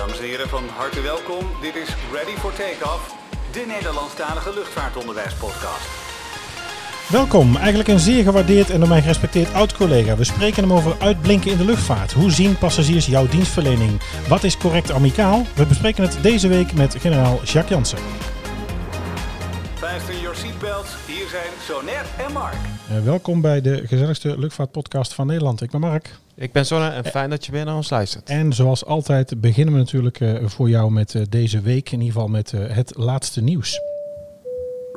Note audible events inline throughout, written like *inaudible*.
Dames en heren, van harte welkom. Dit is Ready for Takeoff, de Nederlandstalige luchtvaartonderwijspodcast. Welkom, eigenlijk een zeer gewaardeerd en door mij gerespecteerd oud-collega. We spreken hem over uitblinken in de luchtvaart. Hoe zien passagiers jouw dienstverlening? Wat is correct amicaal? We bespreken het deze week met generaal Jacques Jansen. Fasten your seatbelts. Hier zijn Sonet en Mark. Uh, welkom bij de gezelligste luchtvaartpodcast van Nederland. Ik ben Mark. Ik ben Sonne en fijn dat je weer naar ons luistert. En zoals altijd beginnen we natuurlijk uh, voor jou met uh, deze week, in ieder geval met het laatste nieuws.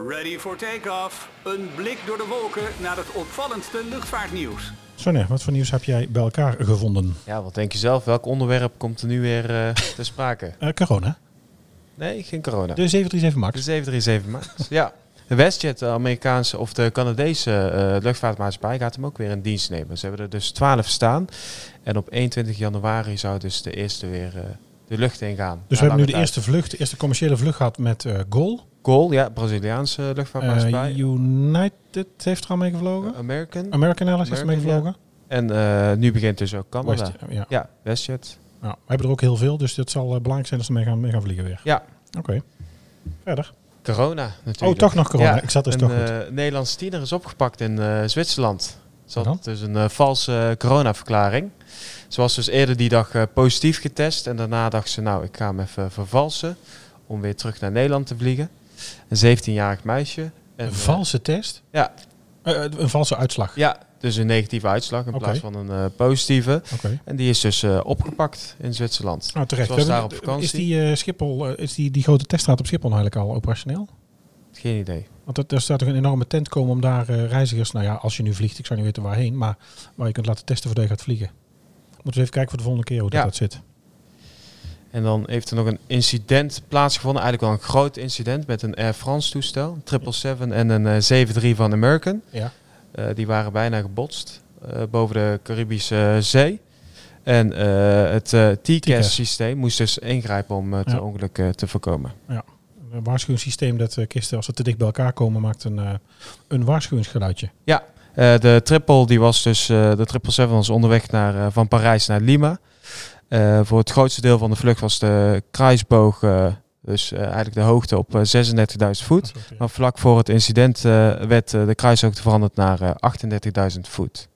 Ready for takeoff. Een blik door de wolken naar het opvallendste luchtvaartnieuws. Sonne, wat voor nieuws heb jij bij elkaar gevonden? Ja, wat denk je zelf? Welk onderwerp komt er nu weer *laughs* te sprake? corona. Nee, geen corona. De 737 MAX. De 737 MAX, *laughs* ja. De WestJet, de Amerikaanse of de Canadese uh, luchtvaartmaatschappij, gaat hem ook weer in dienst nemen. Ze hebben er dus 12 staan. En op 21 januari zou dus de eerste weer uh, de lucht ingaan. Dus we hebben nu de eerste vlucht, de eerste commerciële vlucht gehad met uh, GOL. GOL, ja, Braziliaanse luchtvaartmaatschappij. United heeft er al mee gevlogen. American. American Airlines heeft er mee gevlogen. En nu begint dus ook Canada. West, ja. ja, WestJet. Nou, we hebben er ook heel veel, dus het zal belangrijk zijn dat ze mee gaan, mee gaan vliegen weer. Ja. Oké. Okay. Verder. Corona natuurlijk. Oh, toch nog corona. Ja, ik zat dus een toch goed. uh, Nederlands tiener is opgepakt in uh, Zwitserland. Had dus een uh, valse coronaverklaring. Ze was dus eerder die dag positief getest. En daarna dacht ze, nou, ik ga hem even vervalsen. Om weer terug naar Nederland te vliegen. Een 17-jarig meisje. En, een valse test? Ja. een valse uitslag? Ja, dus een negatieve uitslag in plaats van een uh, positieve. En die is dus uh, opgepakt in Zwitserland. Nou, terecht. Was daar op vakantie. Is die, eh, Schiphol, eh, is die, die grote teststraat op Schiphol nou eigenlijk al operationeel? Geen idee. Want er, er staat toch een enorme tent komen om daar eh, reizigers, nou ja, als je nu vliegt, ik zou niet weten waarheen, maar waar je kunt laten testen voordat je gaat vliegen. Moeten we even kijken voor de volgende keer hoe dat, Ja. dat zit. En dan heeft er nog een incident plaatsgevonden. Eigenlijk wel een groot incident met een Air France toestel. Een 777 en een eh, 73 van American. Ja. Eh, die waren bijna gebotst eh, boven de Caribische Zee. En eh, het TCAS. TCAS-systeem moest dus ingrijpen om het Ja. ongeluk te voorkomen. Een waarschuwingssysteem dat kisten, als ze te dicht bij elkaar komen, maakt een, een waarschuwingsgeluidje. Ja, de triple die was dus de 777 was onderweg naar, van Parijs naar Lima. Voor het grootste deel van de vlucht was de kruisboog, dus eh, eigenlijk de hoogte op eh, 36.000 voet. Maar vlak voor het incident eh, werd eh, de kruishoogte veranderd naar eh, 38.000 voet.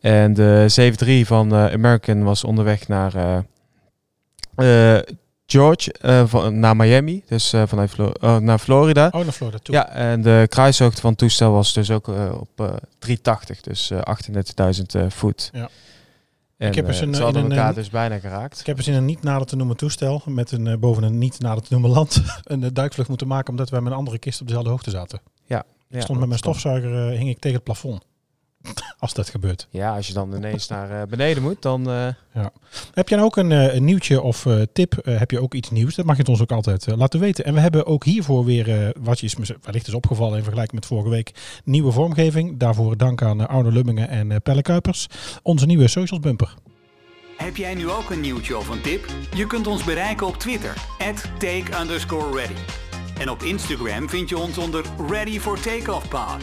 En de 73 van eh, American was onderweg naar eh, eh, George, eh, van, naar Miami, dus eh, vanuit Flo- eh, naar Florida. Oh, naar Florida toe. Ja, en de kruishoogte van het toestel was dus ook eh, op eh 380, dus eh 38.000 eh, voet. Ja. En, Ik heb eens eh, een- ze hadden in een, elkaar eh, dus bijna geraakt. Ik heb eens in een niet nader te noemen toestel, met een, eh, boven een niet nader te noemen land, *laughs* een eh, duikvlucht moeten maken omdat wij met een andere kist op dezelfde hoogte zaten. Ja, Ik stond met mijn stofzuiger, eh, hing ik tegen het plafond. *laughs* Als dat gebeurt. Ja, als je dan ineens naar eh, beneden moet, dan... eh, Heb jij nou ook een, eh, een nieuwtje of eh, tip? Heb je ook iets nieuws? Dat mag je het ons ook altijd laten weten. En we hebben ook hiervoor weer, wat je is wellicht is opgevallen in vergelijking met vorige week, nieuwe vormgeving. Daarvoor dank aan Arno Lummingen en eh, Pelle Kuipers. Onze nieuwe socials bumper. Heb jij nu ook een nieuwtje of een tip? Je kunt ons bereiken op Twitter, take underscore ready. En op Instagram vind je ons onder Ready for Takeoff Pod.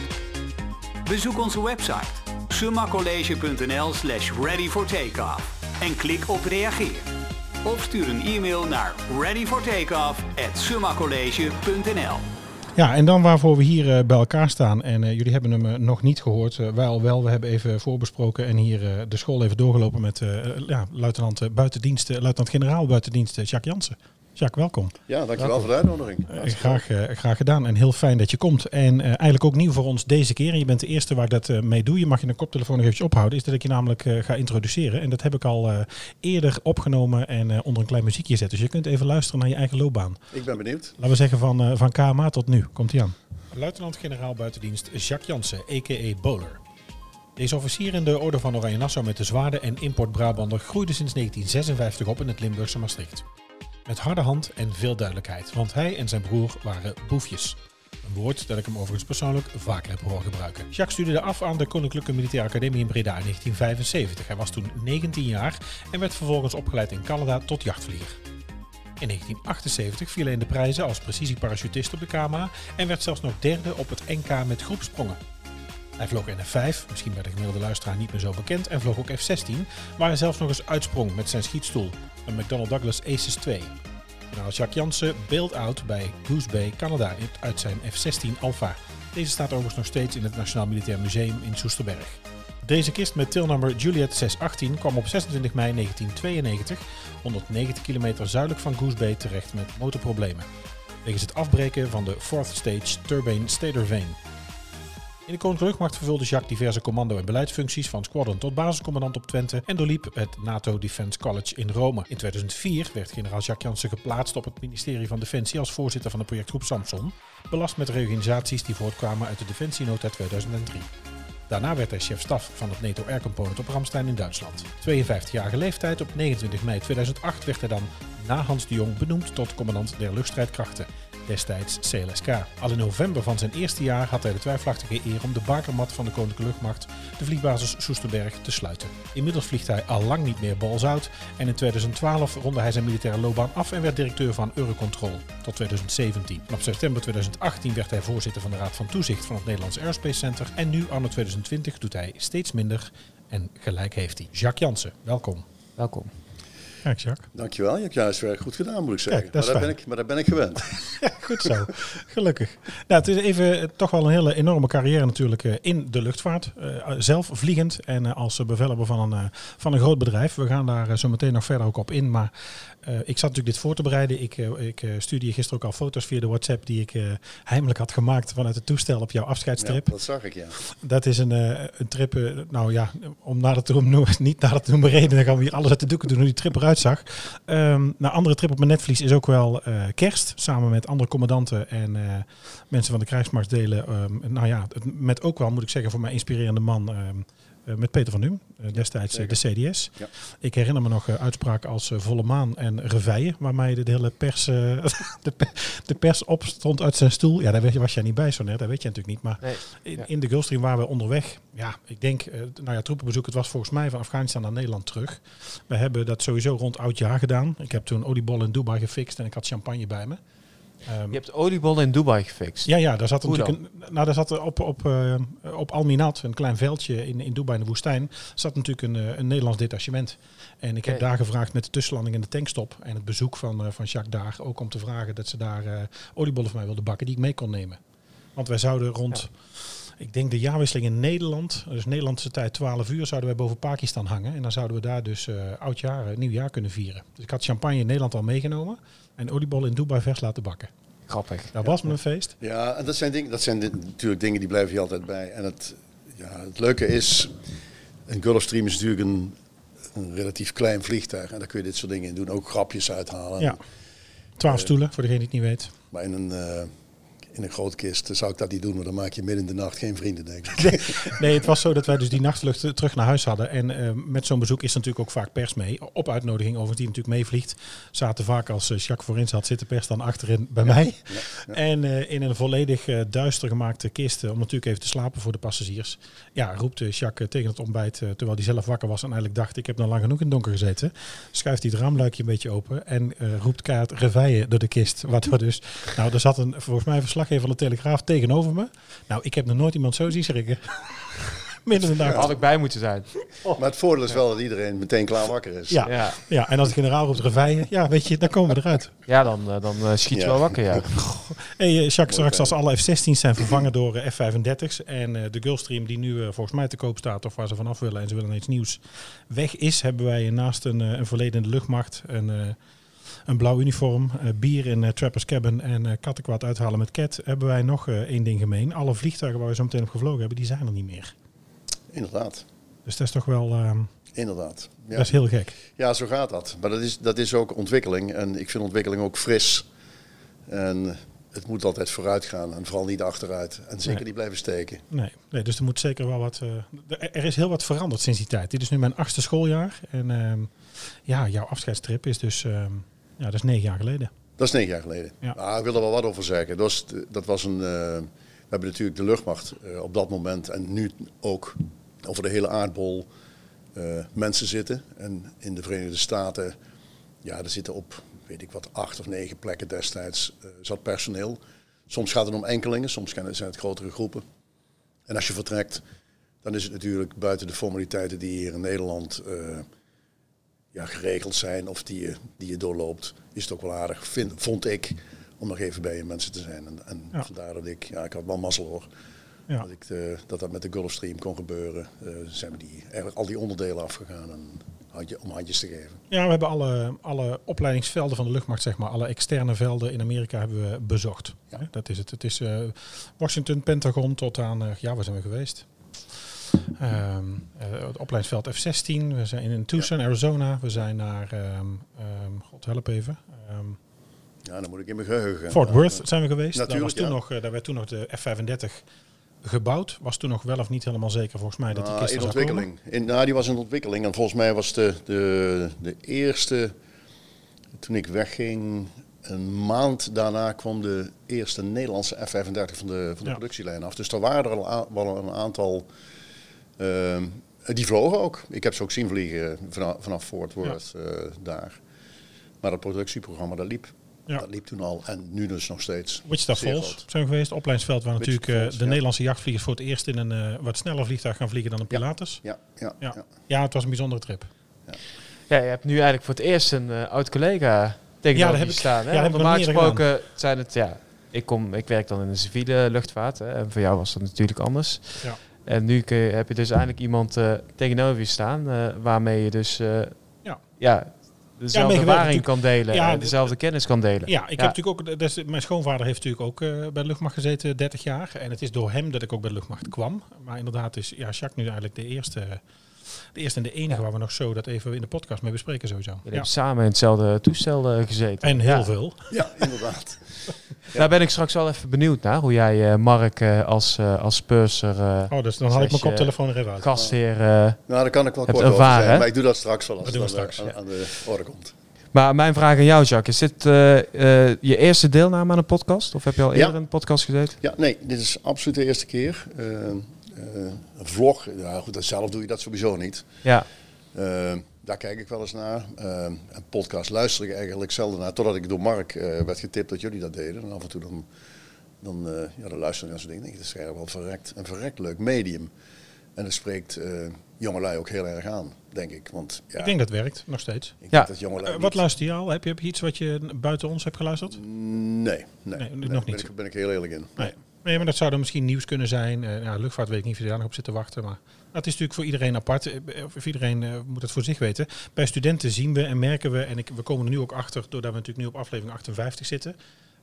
Bezoek onze website, summacollege.nl slash. En klik op reageer. Of stuur een e-mail naar readyfortakeoff. Ja, en dan waarvoor we hier eh, bij elkaar staan. En eh, jullie hebben hem eh, nog niet gehoord. Eh, wij al wel. We hebben even voorbesproken en hier de school even doorgelopen met ja, luitenant buitendienst, eh, luitenant-generaal buitendienst eh, Jacques Jansen. Jacques, welkom. Ja, dankjewel voor de uitnodiging. Eh, graag, eh, graag gedaan en heel fijn dat je komt. En eh, eigenlijk ook nieuw voor ons deze keer. En je bent de eerste waar ik dat eh, mee doe. Je mag je een koptelefoon nog even ophouden. Is dat ik je namelijk eh, ga introduceren. En dat heb ik al eh, eerder opgenomen en eh, onder een klein muziekje zetten. Dus je kunt even luisteren naar je eigen loopbaan. Ik ben benieuwd. Laten we zeggen van, eh, van KMA tot nu. Komt hij aan. Luitenant-generaal buitendienst Jacques Jansen, a.k.a. Bowler. Deze officier in de orde van Oranje Nassau met de zwaarden en import Brabander groeide sinds 1956 op in het Limburgse Maastricht. Met harde hand en veel duidelijkheid, want hij en zijn broer waren boefjes. Een woord dat ik hem overigens persoonlijk vaker heb horen gebruiken. Jacques studeerde af aan de Koninklijke Militaire Academie in Breda in 1975. Hij was toen 19 jaar en werd vervolgens opgeleid in Canada tot jachtvlieger. In 1978 viel hij in de prijzen als precisieparachutist op de KMA en werd zelfs nog derde op het NK met groepsprongen. Hij vloog NF5, misschien bij de gemiddelde luisteraar niet meer zo bekend, en vloog ook F-16, waar hij zelfs nog eens uitsprong met zijn schietstoel, een McDonnell Douglas Aces 2. Generaal Jacques Jansen bailed out bij Goose Bay, Canada, uit zijn F-16 Alpha. Deze staat overigens nog steeds in het Nationaal Militair Museum in Soesterberg. Deze kist met tilnummer Juliet 618 kwam op 26 mei 1992, 190 kilometer zuidelijk van Goose Bay, terecht met motorproblemen. Wegens het afbreken van de Fourth Stage Turbine Stator Vane. In de Koninklijke Luchtmacht vervulde Jacques diverse commando- en beleidsfuncties van squadron tot basiscommandant op Twente en doorliep het NATO Defense College in Rome. In 2004 werd generaal Jacques Jansen geplaatst op het ministerie van Defensie als voorzitter van de projectgroep Samson, belast met reorganisaties die voortkwamen uit de Defensienota 2003. Daarna werd hij chef-staf van het NATO Air Component op Ramstein in Duitsland. 52-jarige leeftijd, op 29 mei 2008 werd hij dan na Hans de Jong benoemd tot commandant der luchtstrijdkrachten destijds CLSK. Al in november van zijn eerste jaar had hij de twijfelachtige eer om de bakermat van de Koninklijke Luchtmacht, de vliegbasis Soesterberg, te sluiten. Inmiddels vliegt hij al lang niet meer balzout en in 2012 ronde hij zijn militaire loopbaan af en werd directeur van Eurocontrol tot 2017. En op september 2018 werd hij voorzitter van de Raad van Toezicht van het Nederlands Aerospace Center en nu, anno 2020, doet hij steeds minder en gelijk heeft hij. Jacques Jansen, welkom. Welkom. Kijk, Jacques. Dankjewel. Je hebt juist werk goed gedaan, moet ik zeggen. Kijk, is maar, daar fijn. ben ik, maar daar ben ik gewend. *laughs* Goed zo, gelukkig. Nou, het is even eh, toch wel een hele enorme carrière natuurlijk eh, in de luchtvaart. Eh, zelf vliegend en als bevelhebber van een, van een groot bedrijf. We gaan daar zo meteen nog verder ook op in. Maar ik zat natuurlijk dit voor te bereiden. Ik, eh, ik eh, stuurde je gisteren ook al foto's via de WhatsApp die ik eh, heimelijk had gemaakt vanuit het toestel op jouw Ja, afscheidstrip. dat zag ik, ja. Dat is een, eh, een trip, eh, nou ja, om nader *laughs* te noemen, niet nader te noemen reden, dan gaan we hier alles uit de doeken doen hoe die trip eruit zag. Ehm nou, andere trip op mijn netvlies is ook wel eh, kerst, samen met andere commandanten en eh, mensen van de krijgsmachtsdelen. Ehm, nou ja, met ook wel, moet ik zeggen, voor mij inspirerende man, ehm, eh, met Peter van Nuem, eh, destijds eh, de CDS. Ja. Ik herinner me nog eh, uitspraken als eh, Volle Maan en Reveille, waarmee de, de hele pers, eh, *laughs* de, de pers opstond uit zijn stoel. Ja, daar was jij niet bij zo net, dat weet je natuurlijk niet. Maar Nee. in, Ja. in de Gulfstream waren we onderweg. Ja, ik denk, eh, nou ja, troepenbezoek. Het was volgens mij van Afghanistan naar Nederland terug. We hebben dat sowieso rond oudjaar gedaan. Ik heb toen oliebol in Dubai gefixt en ik had champagne bij me. Ehm, Je hebt oliebollen in Dubai gefixt. ja, ja, daar zat Hoe natuurlijk een, nou, daar zat op, op, eh, op Al Minat, een klein veldje in, in Dubai in de woestijn, zat natuurlijk een, eh, een Nederlands detachement. En ik heb daar gevraagd met de tussenlanding en de tankstop en het bezoek van, eh, van Jacques daar, ook om te vragen dat ze daar oliebollen voor mij wilden bakken die ik mee kon nemen. Want wij zouden rond, ik denk de jaarwisseling in Nederland, dus Nederlandse tijd 12 uur, zouden wij boven Pakistan hangen. En dan zouden we daar dus oudjaar, nieuwjaar kunnen vieren. Dus ik had champagne in Nederland al meegenomen en oliebollen in Dubai vers laten bakken. Grappig. Dat was mijn feest. Ja, en dat zijn, dingen, dat zijn natuurlijk dingen die blijven je altijd bij. En het, ja, het leuke is, een Gulfstream is natuurlijk een, een relatief klein vliegtuig. En daar kun je dit soort dingen in doen. Ook grapjes uithalen. Ja. Twaalf stoelen, voor degene die het niet weet. Maar in een, eh, in een grote kist zou ik dat niet doen. Want dan maak je midden in de nacht geen vrienden, denk ik. Nee, het was zo dat wij dus die nachtvlucht eh, terug naar huis hadden. En eh, met zo'n bezoek is natuurlijk ook vaak pers mee. Op uitnodiging overigens, die natuurlijk meevliegt. Zaten vaak als eh, Jacques voorin zat, zit de pers dan achterin bij mij. En in een volledig duister gemaakte kist, om natuurlijk even te slapen voor de passagiers. Ja, roept Jacques tegen het ontbijt, terwijl hij zelf wakker was en eigenlijk dacht, ik heb nou lang genoeg in het donker gezeten. Schuift hij het raamluikje een beetje open en roept kaart reveille door de kist. Waardoor dus, nou, er zat een, volgens mij een verslaggever van de Telegraaf tegenover me. Nou, ik heb nog nooit iemand zo zien schrikken. *laughs* Midden in de Daar had ik bij moeten zijn. Maar het voordeel is wel dat iedereen meteen klaar wakker is. Ja. Ja, Ja, en als de generaal roept reveille, ja, weet je, dan komen we eruit. ja dan, eh, dan eh, schiet je Ja. wel wakker, ja. *laughs* Hey, eh, Jacques, straks fijn. als alle F-16's zijn vervangen door eh, F-35's en eh, de Gulfstream die nu eh, volgens mij te koop staat of waar ze vanaf willen en ze willen iets nieuws weg is, hebben wij naast een, eh, een verleden in de luchtmacht een, eh, een blauw uniform, eh, bier in eh, Trappers Cabin en eh kattenkwaad uithalen met Cat, hebben wij nog één ding gemeen. Alle vliegtuigen waar we zo meteen op gevlogen hebben, die zijn er niet meer. Inderdaad. Dus dat is toch wel, eh, Inderdaad. Ja. dat is heel gek. Ja, zo gaat dat. Maar dat is, dat is ook ontwikkeling. En ik vind ontwikkeling ook fris. En het moet altijd vooruit gaan en vooral niet achteruit. En zeker Nee. niet blijven steken. Nee, nee, dus er moet zeker wel wat. er is heel wat veranderd sinds die tijd. Dit is nu mijn achtste schooljaar. En ehm, ja, jouw afscheidstrip is dus. ehm, ja, dat is negen jaar geleden. Dat is negen jaar geleden. Ja. Nou, ik wil er wel wat over zeggen. Dat was, dat was een. eh, we hebben natuurlijk de luchtmacht eh, op dat moment en nu ook over de hele aardbol eh, mensen zitten. En in de Verenigde Staten, ja, er zitten op, weet ik wat, acht of negen plekken destijds zat personeel. Soms gaat het om enkelingen, soms zijn het grotere groepen. En als je vertrekt, dan is het natuurlijk buiten de formaliteiten die hier in Nederland ja, geregeld zijn of die je, die je doorloopt, is het ook wel aardig, vind, vond ik, om nog even bij je mensen te zijn. En, en Ja. vandaar dat ik, ja, ik had wel mazzel hoor. Ja. Dat, ik, eh, dat dat met de Gulfstream kon gebeuren. Eh, zijn we die, eigenlijk al die onderdelen afgegaan en handje, om handjes te geven. Ja, we hebben alle, alle opleidingsvelden van de luchtmacht, zeg maar, alle externe velden in Amerika hebben we bezocht. Ja. Dat is het. Het is eh, Washington, Pentagon tot aan, eh, ja, waar zijn we geweest? Ehm, eh, het opleidingsveld F-16, we zijn in Tucson, Arizona. We zijn naar, ehm, ehm, god help even, Ja, dan moet ik in mijn geheugen gaan. Fort Worth zijn we geweest. Daar, Natuurlijk, was toen ja. nog, eh, daar werd toen nog de F-35 gebouwd. Was toen nog wel of niet helemaal zeker volgens mij dat die Nou, kist in ontwikkeling. In, nou, die was in ontwikkeling. En volgens mij was de, de, de eerste, toen ik wegging, een maand daarna kwam de eerste Nederlandse F-35 van de, van de Ja. productielijn af. Dus er waren er al wel een aantal, die vlogen ook. Ik heb ze ook zien vliegen vanaf, vanaf Fort Worth eh, daar. Maar het productieprogramma, dat liep. Ja. Dat liep toen al en nu dus nog steeds. Wichita Falls zijn we geweest. Opleidingsveld waar Wichita natuurlijk eh, Falls, de ja. Nederlandse jachtvliegers voor het eerst in een eh, wat sneller vliegtuig gaan vliegen dan een. Pilatus. Ja, ja, Ja. ja. Ja, het was een bijzondere trip. Ja, je hebt nu eigenlijk voor het eerst een eh, oud collega tegenover Ja, dat je heb ik- staan. Hè? ja, dat Normaal gesproken zijn het, ja, ik, kom, ik werk dan in de civiele luchtvaart. Hè, en voor jou was dat natuurlijk anders. Ja. En nu kun je, heb je dus eindelijk iemand eh, tegenover je staan eh, waarmee je dus eh, Ja. ja, dezelfde ervaring kan delen Ja, en de- dezelfde kennis kan delen. Ja, ik heb natuurlijk ook. Dus mijn schoonvader heeft natuurlijk ook bij de luchtmacht gezeten, 30 jaar. En het is door hem dat ik ook bij de luchtmacht kwam. Maar inderdaad is ja, Jacques nu eigenlijk de eerste, de eerste en de enige waar we nog zo dat even in de podcast mee bespreken sowieso. Jullie Ja. hebben samen in hetzelfde toestel eh, gezeten. En heel Ja. veel. ja inderdaad. *laughs* Daar ben ik straks wel even benieuwd naar. Hoe jij eh, Mark eh, als, eh, als purser, eh, Oh, dus dan haal ik mijn koptelefoon er even uit. gastheer... eh, Nou, daar kan ik wel kort over ervaren, zijn, maar ik doe dat straks wel als Dat het we aan, de- straks, aan, aan de orde komt. Maar mijn vraag aan jou, Jacques. Is dit je eerste deelname aan een podcast? Of heb je al eerder in een podcast gezeten? Ja, nee, dit is absoluut de eerste keer. Eh, een vlog, ja goed, dat zelf doe je dat sowieso niet. Ja. Eh, daar kijk ik wel eens naar. Eh, een podcast luister ik eigenlijk zelden naar, totdat ik door Mark eh, werd getipt dat jullie dat deden. En af en toe dan, dan, eh, ja, dan luister ik naar zo'n ding. denk ik, Dat is eigenlijk wel verrekt, een verrekt leuk medium. En dat spreekt eh jongelui ook heel erg aan, denk ik. Want ja, Ik denk dat het werkt, nog steeds. ik Ja. denk dat jongelui Eh, niet- wat luister je al? Heb je, heb je iets wat je buiten ons hebt geluisterd? Nee, nee, Nee, nee, nog ben niet. Ik, ben ik heel eerlijk in. Nee. Nee, maar dat zou dan misschien nieuws kunnen zijn. Eh ja, luchtvaart weet ik niet of je daar nog op zit te wachten. Maar dat is natuurlijk voor iedereen apart. Eh, Voor iedereen eh, moet het voor zich weten. Bij studenten zien we en merken we, en ik, we komen er nu ook achter, doordat we natuurlijk nu op aflevering 58 zitten.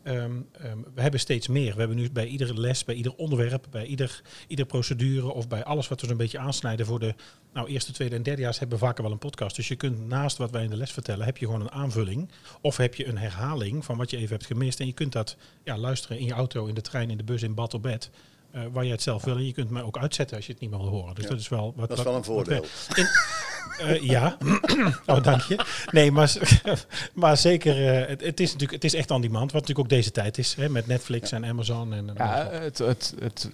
Ehm, ehm, we hebben steeds meer. We hebben nu bij iedere les, bij ieder onderwerp, bij ieder, ieder procedure of bij alles wat we zo'n beetje aansnijden voor de nou, eerste, tweede en derdejaars hebben we vaker wel een podcast. Dus je kunt naast wat wij in de les vertellen, heb je gewoon een aanvulling. Of heb je een herhaling van wat je even hebt gemist. En je kunt dat ja, luisteren in je auto, in de trein, in de bus, in bad of bed. eh, waar je het zelf wil. En je kunt mij ook uitzetten als je het niet meer wil horen. Dus Ja. dat is wel wat. Dat is wel een voordeel. In, eh, ja, *clears throat* oh, dank je. Nee, maar, *laughs* maar zeker, eh, het, het is natuurlijk het is echt on demand, wat natuurlijk ook deze tijd is, hè, met Netflix en Amazon. En, en Ja, het, het, het,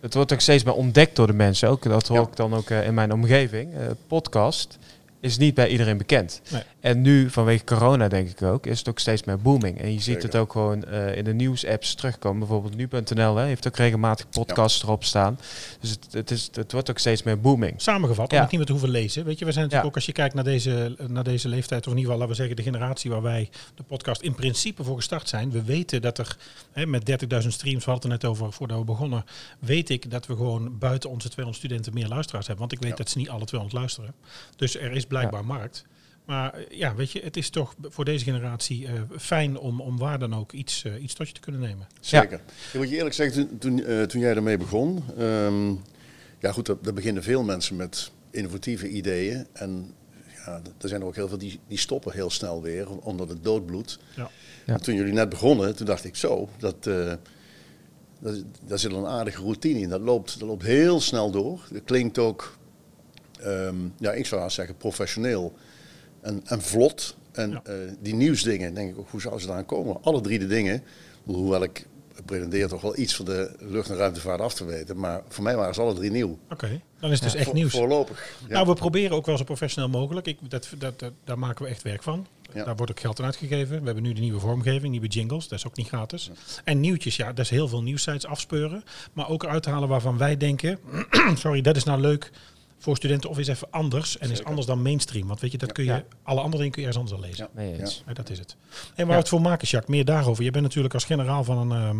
het wordt ook steeds meer ontdekt door de mensen. Ook, dat hoor Ja. ik dan ook eh, in mijn omgeving. Podcast is niet bij iedereen bekend. Nee. En nu, vanwege corona denk ik ook, is het ook steeds meer booming. En je ziet Zeker. het ook gewoon eh, in de nieuwsapps terugkomen. Bijvoorbeeld nu.nl hè, heeft ook regelmatig podcasts erop staan. Dus het, het, is, het wordt ook steeds meer booming. Samengevat, om Ja. het niet meer te hoeven lezen. Weet je, we zijn natuurlijk Ja. ook als je kijkt naar deze, naar deze leeftijd, of in ieder geval, laten we zeggen, de generatie waar wij de podcast in principe voor gestart zijn. We weten dat er hè, met 30.000 streams, we hadden het net over voordat we begonnen, weet ik dat we gewoon buiten onze 200 studenten meer luisteraars hebben. Want ik weet Ja. dat ze niet alle 200 luisteren. Dus er is blijkbaar markt. Maar eh, ja, weet je, het is toch voor deze generatie eh, fijn om, om waar dan ook iets, eh, iets tot je te kunnen nemen. Zeker. Ik moet je eerlijk zeggen, toen, toen, eh, toen jij ermee begon, ehm, ja goed, daar, daar beginnen veel mensen met innovatieve ideeën. En ja, er zijn er ook heel veel die, die stoppen heel snel weer, omdat het doodbloedt. Ja. Ja. En Toen jullie net begonnen, toen dacht ik zo, dat, eh, dat, daar zit een aardige routine in. Dat loopt, dat loopt heel snel door. Het klinkt ook, ehm, ja, ik zou haast zeggen, professioneel en, en vlot. En Ja. eh, die nieuwsdingen, denk ik ook, hoe zou ze eraan komen? Alle drie de dingen, hoewel ik pretendeer toch wel iets van de lucht- en ruimtevaart af te weten. Maar voor mij waren ze alle drie nieuw. Oké, dan is het dus echt Voor- nieuws. Voorlopig. Ja. Nou, we proberen ook wel zo professioneel mogelijk. Ik, dat, dat, dat- daar maken we echt werk van. Ja. Daar wordt ook geld aan uitgegeven. We hebben nu de nieuwe vormgeving, nieuwe jingles. Dat is ook niet gratis. En nieuwtjes, ja, dat is heel veel nieuwsites afspeuren. Maar ook eruit halen waarvan wij denken... *clears throat* sorry, dat is nou leuk voor studenten of is even anders. En is anders dan mainstream. Want weet je, dat kun je... Ja. Alle andere dingen kun je ergens anders al lezen. Ja. Dat is het. En waar we het voor maken, Jacques, meer daarover. Je bent natuurlijk als generaal van een, ehm,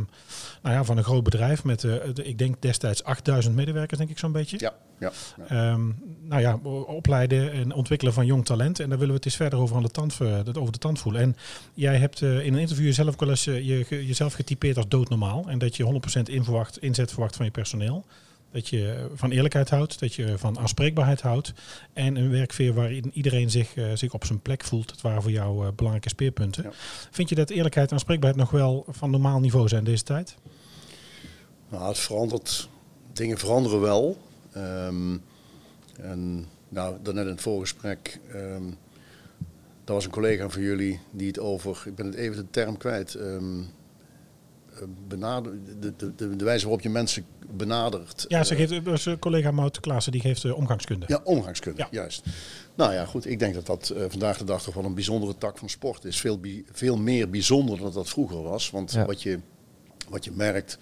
nou ja, van een groot bedrijf met, eh, de- ik denk destijds 8000 medewerkers, denk ik zo'n beetje. Ja, ja. Ehm, nou ja, opleiden en ontwikkelen van jong talent. En daar willen we het eens verder over, aan de tand, eh, dat over de tand voelen. En jij hebt eh, in een interview jezelf ook wel eens je, jezelf getypeerd als doodnormaal. En dat je 100% inverwacht, inzet verwacht van je personeel. Dat je van eerlijkheid houdt, dat je van aanspreekbaarheid houdt. En een werkveer waarin iedereen zich, eh, zich op zijn plek voelt. Dat waren voor jou eh, belangrijke speerpunten. Ja. Vind je dat eerlijkheid en aanspreekbaarheid nog wel van normaal niveau zijn deze tijd? Nou, het verandert. Dingen veranderen wel. Ehm, en nou, daarnet in het voorgesprek. ehm daar was een collega van jullie die het over. Ik ben het even de term kwijt. ehm, eh, benader, de, de, de, de wijze waarop je mensen benadert. Ja, ze eh, geeft, eh, collega Mout Klaassen, die geeft eh, omgangskunde. Ja, omgangskunde, Ja. juist. Nou ja, goed. Ik denk dat dat eh, vandaag de dag toch wel een bijzondere tak van sport is. Veel, bi- veel meer bijzonder dan dat vroeger was. Want Ja. wat, je, wat je merkt,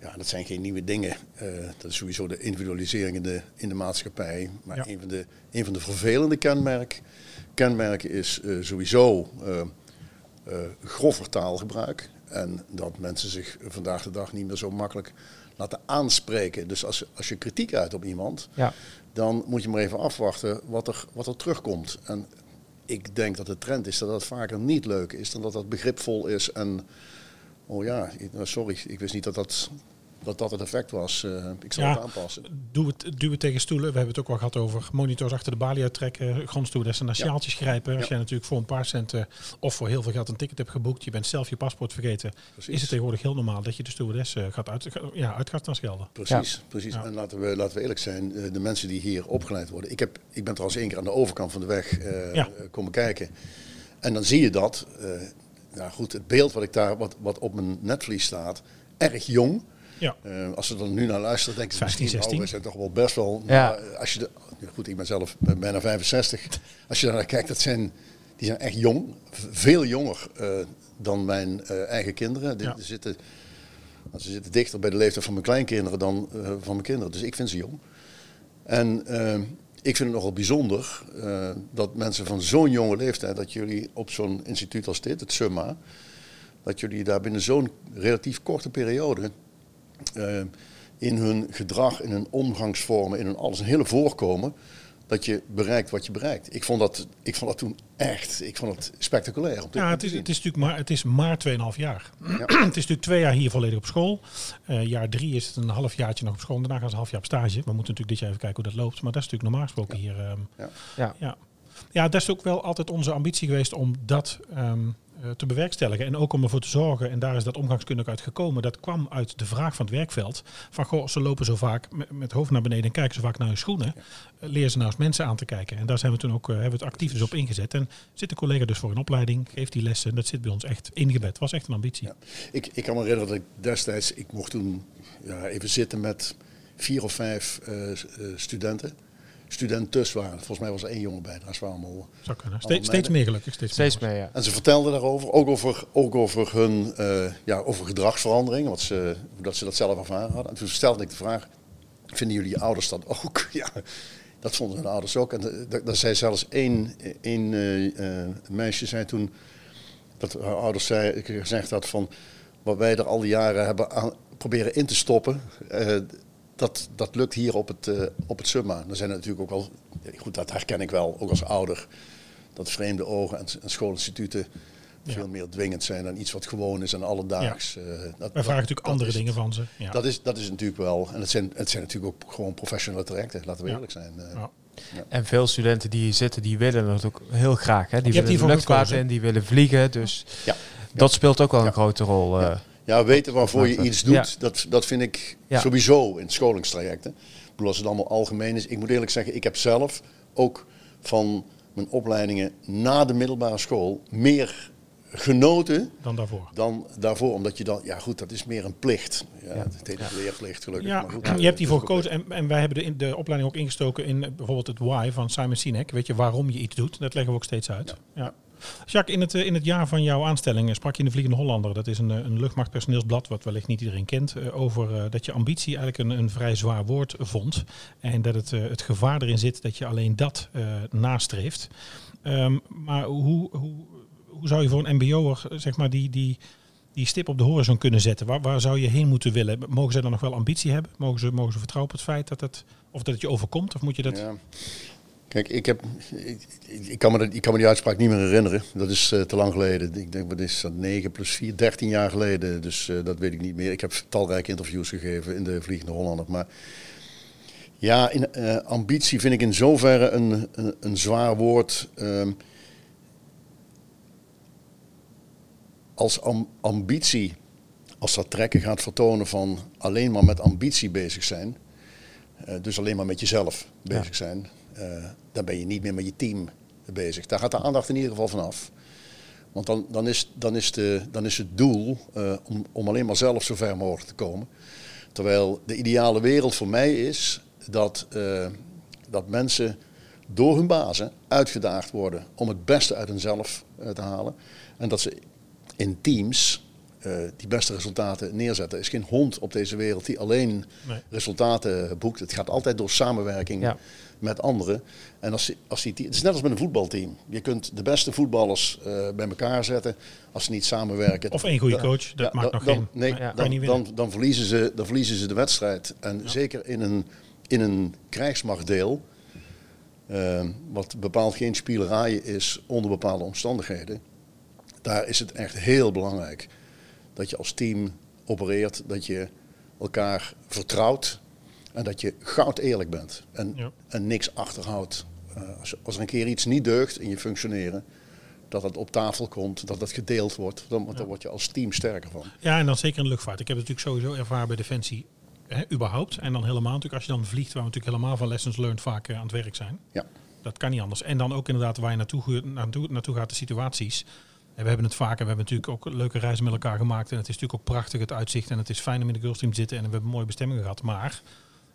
ja, dat zijn geen nieuwe dingen. Eh, dat is sowieso de individualisering in de, in de maatschappij. Maar Ja. een, van de, een van de vervelende kenmerk, kenmerken is sowieso eh eh, grover taalgebruik. En dat mensen zich vandaag de dag niet meer zo makkelijk laten aanspreken. Dus als, als je kritiek uit op iemand, Ja. dan moet je maar even afwachten wat er, wat er terugkomt. En ik denk dat de trend is dat dat vaker niet leuk is dan dat dat begripvol is. En oh ja, sorry, ik wist niet dat dat, dat, dat het effect was. Eh, ik zal Ja. het aanpassen. Doe het, duwen tegen stoelen. We hebben het ook wel gehad over monitors achter de balie uittrekken, grondstoewedessen naar Ja. sjaaltjes grijpen. Als Ja. jij natuurlijk voor een paar centen of voor heel veel geld een ticket hebt geboekt, je bent zelf je paspoort vergeten, Precies. is het tegenwoordig heel normaal dat je de stewardess eh, gaat uit, ga- ja, uit gaat gaan schelden. Precies, precies. Ja. En laten we, laten we eerlijk zijn, eh, de mensen die hier opgeleid worden. Ik, heb, ik ben trouwens één keer aan de overkant van de weg eh, Ja. eh, komen kijken. En dan zie je dat, eh, nou goed, het beeld wat, ik daar, wat, wat op mijn netvlies staat, erg jong. Ja. Eh, als ze er nu naar luisteren, denken ze 15, misschien, 16. oh, we zijn toch wel best wel... Ja. maar als je de, goed, ik ben zelf bijna 65. Als je daar naar kijkt, dat zijn, die zijn echt jong. Veel jonger eh, dan mijn eh, eigen kinderen. Die, Ja. die zitten, nou, ze zitten dichter bij de leeftijd van mijn kleinkinderen dan van mijn kinderen. Dus ik vind ze jong. En ik vind het nogal bijzonder eh, dat mensen van zo'n jonge leeftijd, dat jullie op zo'n instituut als dit, het SUMMA, dat jullie daar binnen zo'n relatief korte periode eh, in hun gedrag, in hun omgangsvormen, in hun alles, een hele voorkomen, dat je bereikt wat je bereikt. Ik vond dat, ik vond dat toen echt, ik vond het spectaculair om te, Ja, het is, het is natuurlijk maar, het is maar 2,5 jaar. Ja. *clears throat* het is natuurlijk twee jaar hier volledig op school. Eh, jaar drie is het een halfjaartje nog op school. Daarna gaan ze een half jaar op stage. We moeten natuurlijk dit jaar even kijken hoe dat loopt. Maar dat is natuurlijk normaal gesproken hier. ehm, Ja. Ja. Ja. ja, dat is ook wel altijd onze ambitie geweest om dat ehm, eh, te bewerkstelligen. En ook om ervoor te zorgen, en daar is dat omgangskundig uit gekomen, dat kwam uit de vraag van het werkveld. Van goh, ze lopen zo vaak met, met het hoofd naar beneden en kijken zo vaak naar hun schoenen. Eh, Leer ze nou eens mensen aan te kijken. En daar zijn we toen ook, eh, hebben we het actief dus op ingezet. En zit een collega dus voor een opleiding, geeft die lessen. Dat zit bij ons echt ingebed. Was echt een ambitie. Ja. Ik, ik kan me herinneren dat ik destijds, ik mocht toen ja, even zitten met vier of vijf eh, s- eh, studenten. Studentes waren, volgens mij was er één jongen bij, daar waren allemaal. Zou kunnen. Ste- Allemaal steeds meer gelukkig. Steeds, Steeds meer. ja. En ze vertelden daarover, ook over, ook over hun eh, ja, over gedragsverandering, wat ze, dat ze dat zelf ervaren hadden. En toen stelde ik de vraag, vinden jullie ouders dat ook? *laughs* Ja, dat vonden hun ouders ook. En daar zei zelfs één, één eh, eh, meisje zei toen, dat haar ouders zei, gezegd had van, wat wij er al die jaren hebben aan, proberen in te stoppen, eh, dat, dat lukt hier op het, eh, op het summa. Er zijn natuurlijk ook wel, goed dat herken ik wel, ook als ouder, dat vreemde ogen en, en schoolinstituten Ja. veel meer dwingend zijn dan iets wat gewoon is en alledaags. eh, dat- Wij dat- vragen natuurlijk dat andere is dingen van ze. Ja. Dat is, dat is natuurlijk wel. En het zijn, het zijn natuurlijk ook gewoon professionele trajecten, laten we Ja. eerlijk zijn. eh. Ja. En veel studenten die hier zitten, die willen dat ook heel graag. Hè? Die hebt willen luchtvaart in, die willen vliegen. Dus Ja. dat speelt ook wel Ja. een grote rol. eh. Ja, weten waarvoor je iets doet, dat, dat vind ik Ja. sowieso in scholingstrajecten. Ik bedoel, als het allemaal algemeen is. Ik moet eerlijk zeggen, ik heb zelf ook van mijn opleidingen na de middelbare school meer genoten Dan daarvoor. dan daarvoor. Omdat je dan, ja goed, dat is meer een plicht. Ja, Het heet een leerplicht gelukkig. Ja, maar goed, je hebt het hiervoor gekozen en, en wij hebben de, in de opleiding ook ingestoken in bijvoorbeeld het why van Simon Sinek. Weet je waarom je iets doet? Dat leggen we ook steeds uit. Ja. Jacques, in het, eh, in het jaar van jouw aanstelling eh, sprak je in de Vliegende Hollander. Dat is een, eh, een luchtmachtpersoneelsblad wat wellicht niet iedereen kent. over dat je ambitie eigenlijk een, een vrij zwaar woord vond. En dat het, het gevaar erin zit dat je alleen dat nastreeft. Ehm, maar hoe, hoe, hoe zou je voor een mbo'er zeg maar, die, die, die stip op de horizon kunnen zetten? Waar, waar zou je heen moeten willen? Mogen ze dan nog wel ambitie hebben? Mogen ze, mogen ze vertrouwen op het feit dat het, of dat het je overkomt? Of moet je dat... Ja. Kijk, ik, heb, ik, ik, kan me, ik kan me die uitspraak niet meer herinneren. Dat is eh, te lang geleden. Ik denk, wat is dat, 9 plus 4, 13 jaar geleden. Dus eh, dat weet ik niet meer. Ik heb talrijke interviews gegeven in de Vliegende Hollander. Maar ja, in, eh, ambitie vind ik in zoverre een, een, een zwaar woord. Ehm, als am- ambitie, als dat trekken gaat vertonen van alleen maar met ambitie bezig zijn, dus alleen maar met jezelf bezig zijn, dan ben je niet meer met je team bezig. Daar gaat de aandacht in ieder geval vanaf. Want dan, dan, is, dan, is, de, dan is het doel eh, om, om alleen maar zelf zo ver mogelijk te komen. Terwijl de ideale wereld voor mij is dat, eh, dat mensen door hun bazen uitgedaagd worden om het beste uit hunzelf eh, te halen. En dat ze in teams eh, die beste resultaten neerzetten. Er is geen hond op deze wereld die alleen Nee. resultaten boekt. Het gaat altijd door samenwerking Ja. met anderen. En als, als die, het is net als met een voetbalteam. Je kunt de beste voetballers eh, bij elkaar zetten als ze niet samenwerken. Of één goede Dan- coach, dat ja, maakt dan- nog dan, geen... Nee, Ja, dan, dan, dan, verliezen ze, dan verliezen ze de wedstrijd. En zeker in een, in een krijgsmachtdeel, eh, wat bepaald geen spielerij is onder bepaalde omstandigheden, daar is het echt heel belangrijk dat je als team opereert, dat je elkaar vertrouwt en dat je goud eerlijk bent en, Ja. en niks achterhoudt. Eh, als, als er een keer iets niet deugt in je functioneren, dat het op tafel komt, dat het gedeeld wordt, dan, want word je als team sterker van. Ja, en dan zeker in de luchtvaart. Ik heb het natuurlijk sowieso ervaren bij Defensie, hè, überhaupt. En dan helemaal natuurlijk als je dan vliegt, waar we natuurlijk helemaal van lessons learned vaak eh, aan het werk zijn. Ja. Dat kan niet anders. En dan ook inderdaad waar je naartoe, naartoe, naartoe gaat, de situaties. En we hebben het vaker, we hebben natuurlijk ook leuke reizen met elkaar gemaakt. En het is natuurlijk ook prachtig het uitzicht. En het is fijn om in de Gulfstream te zitten. En we hebben mooie bestemmingen gehad. Maar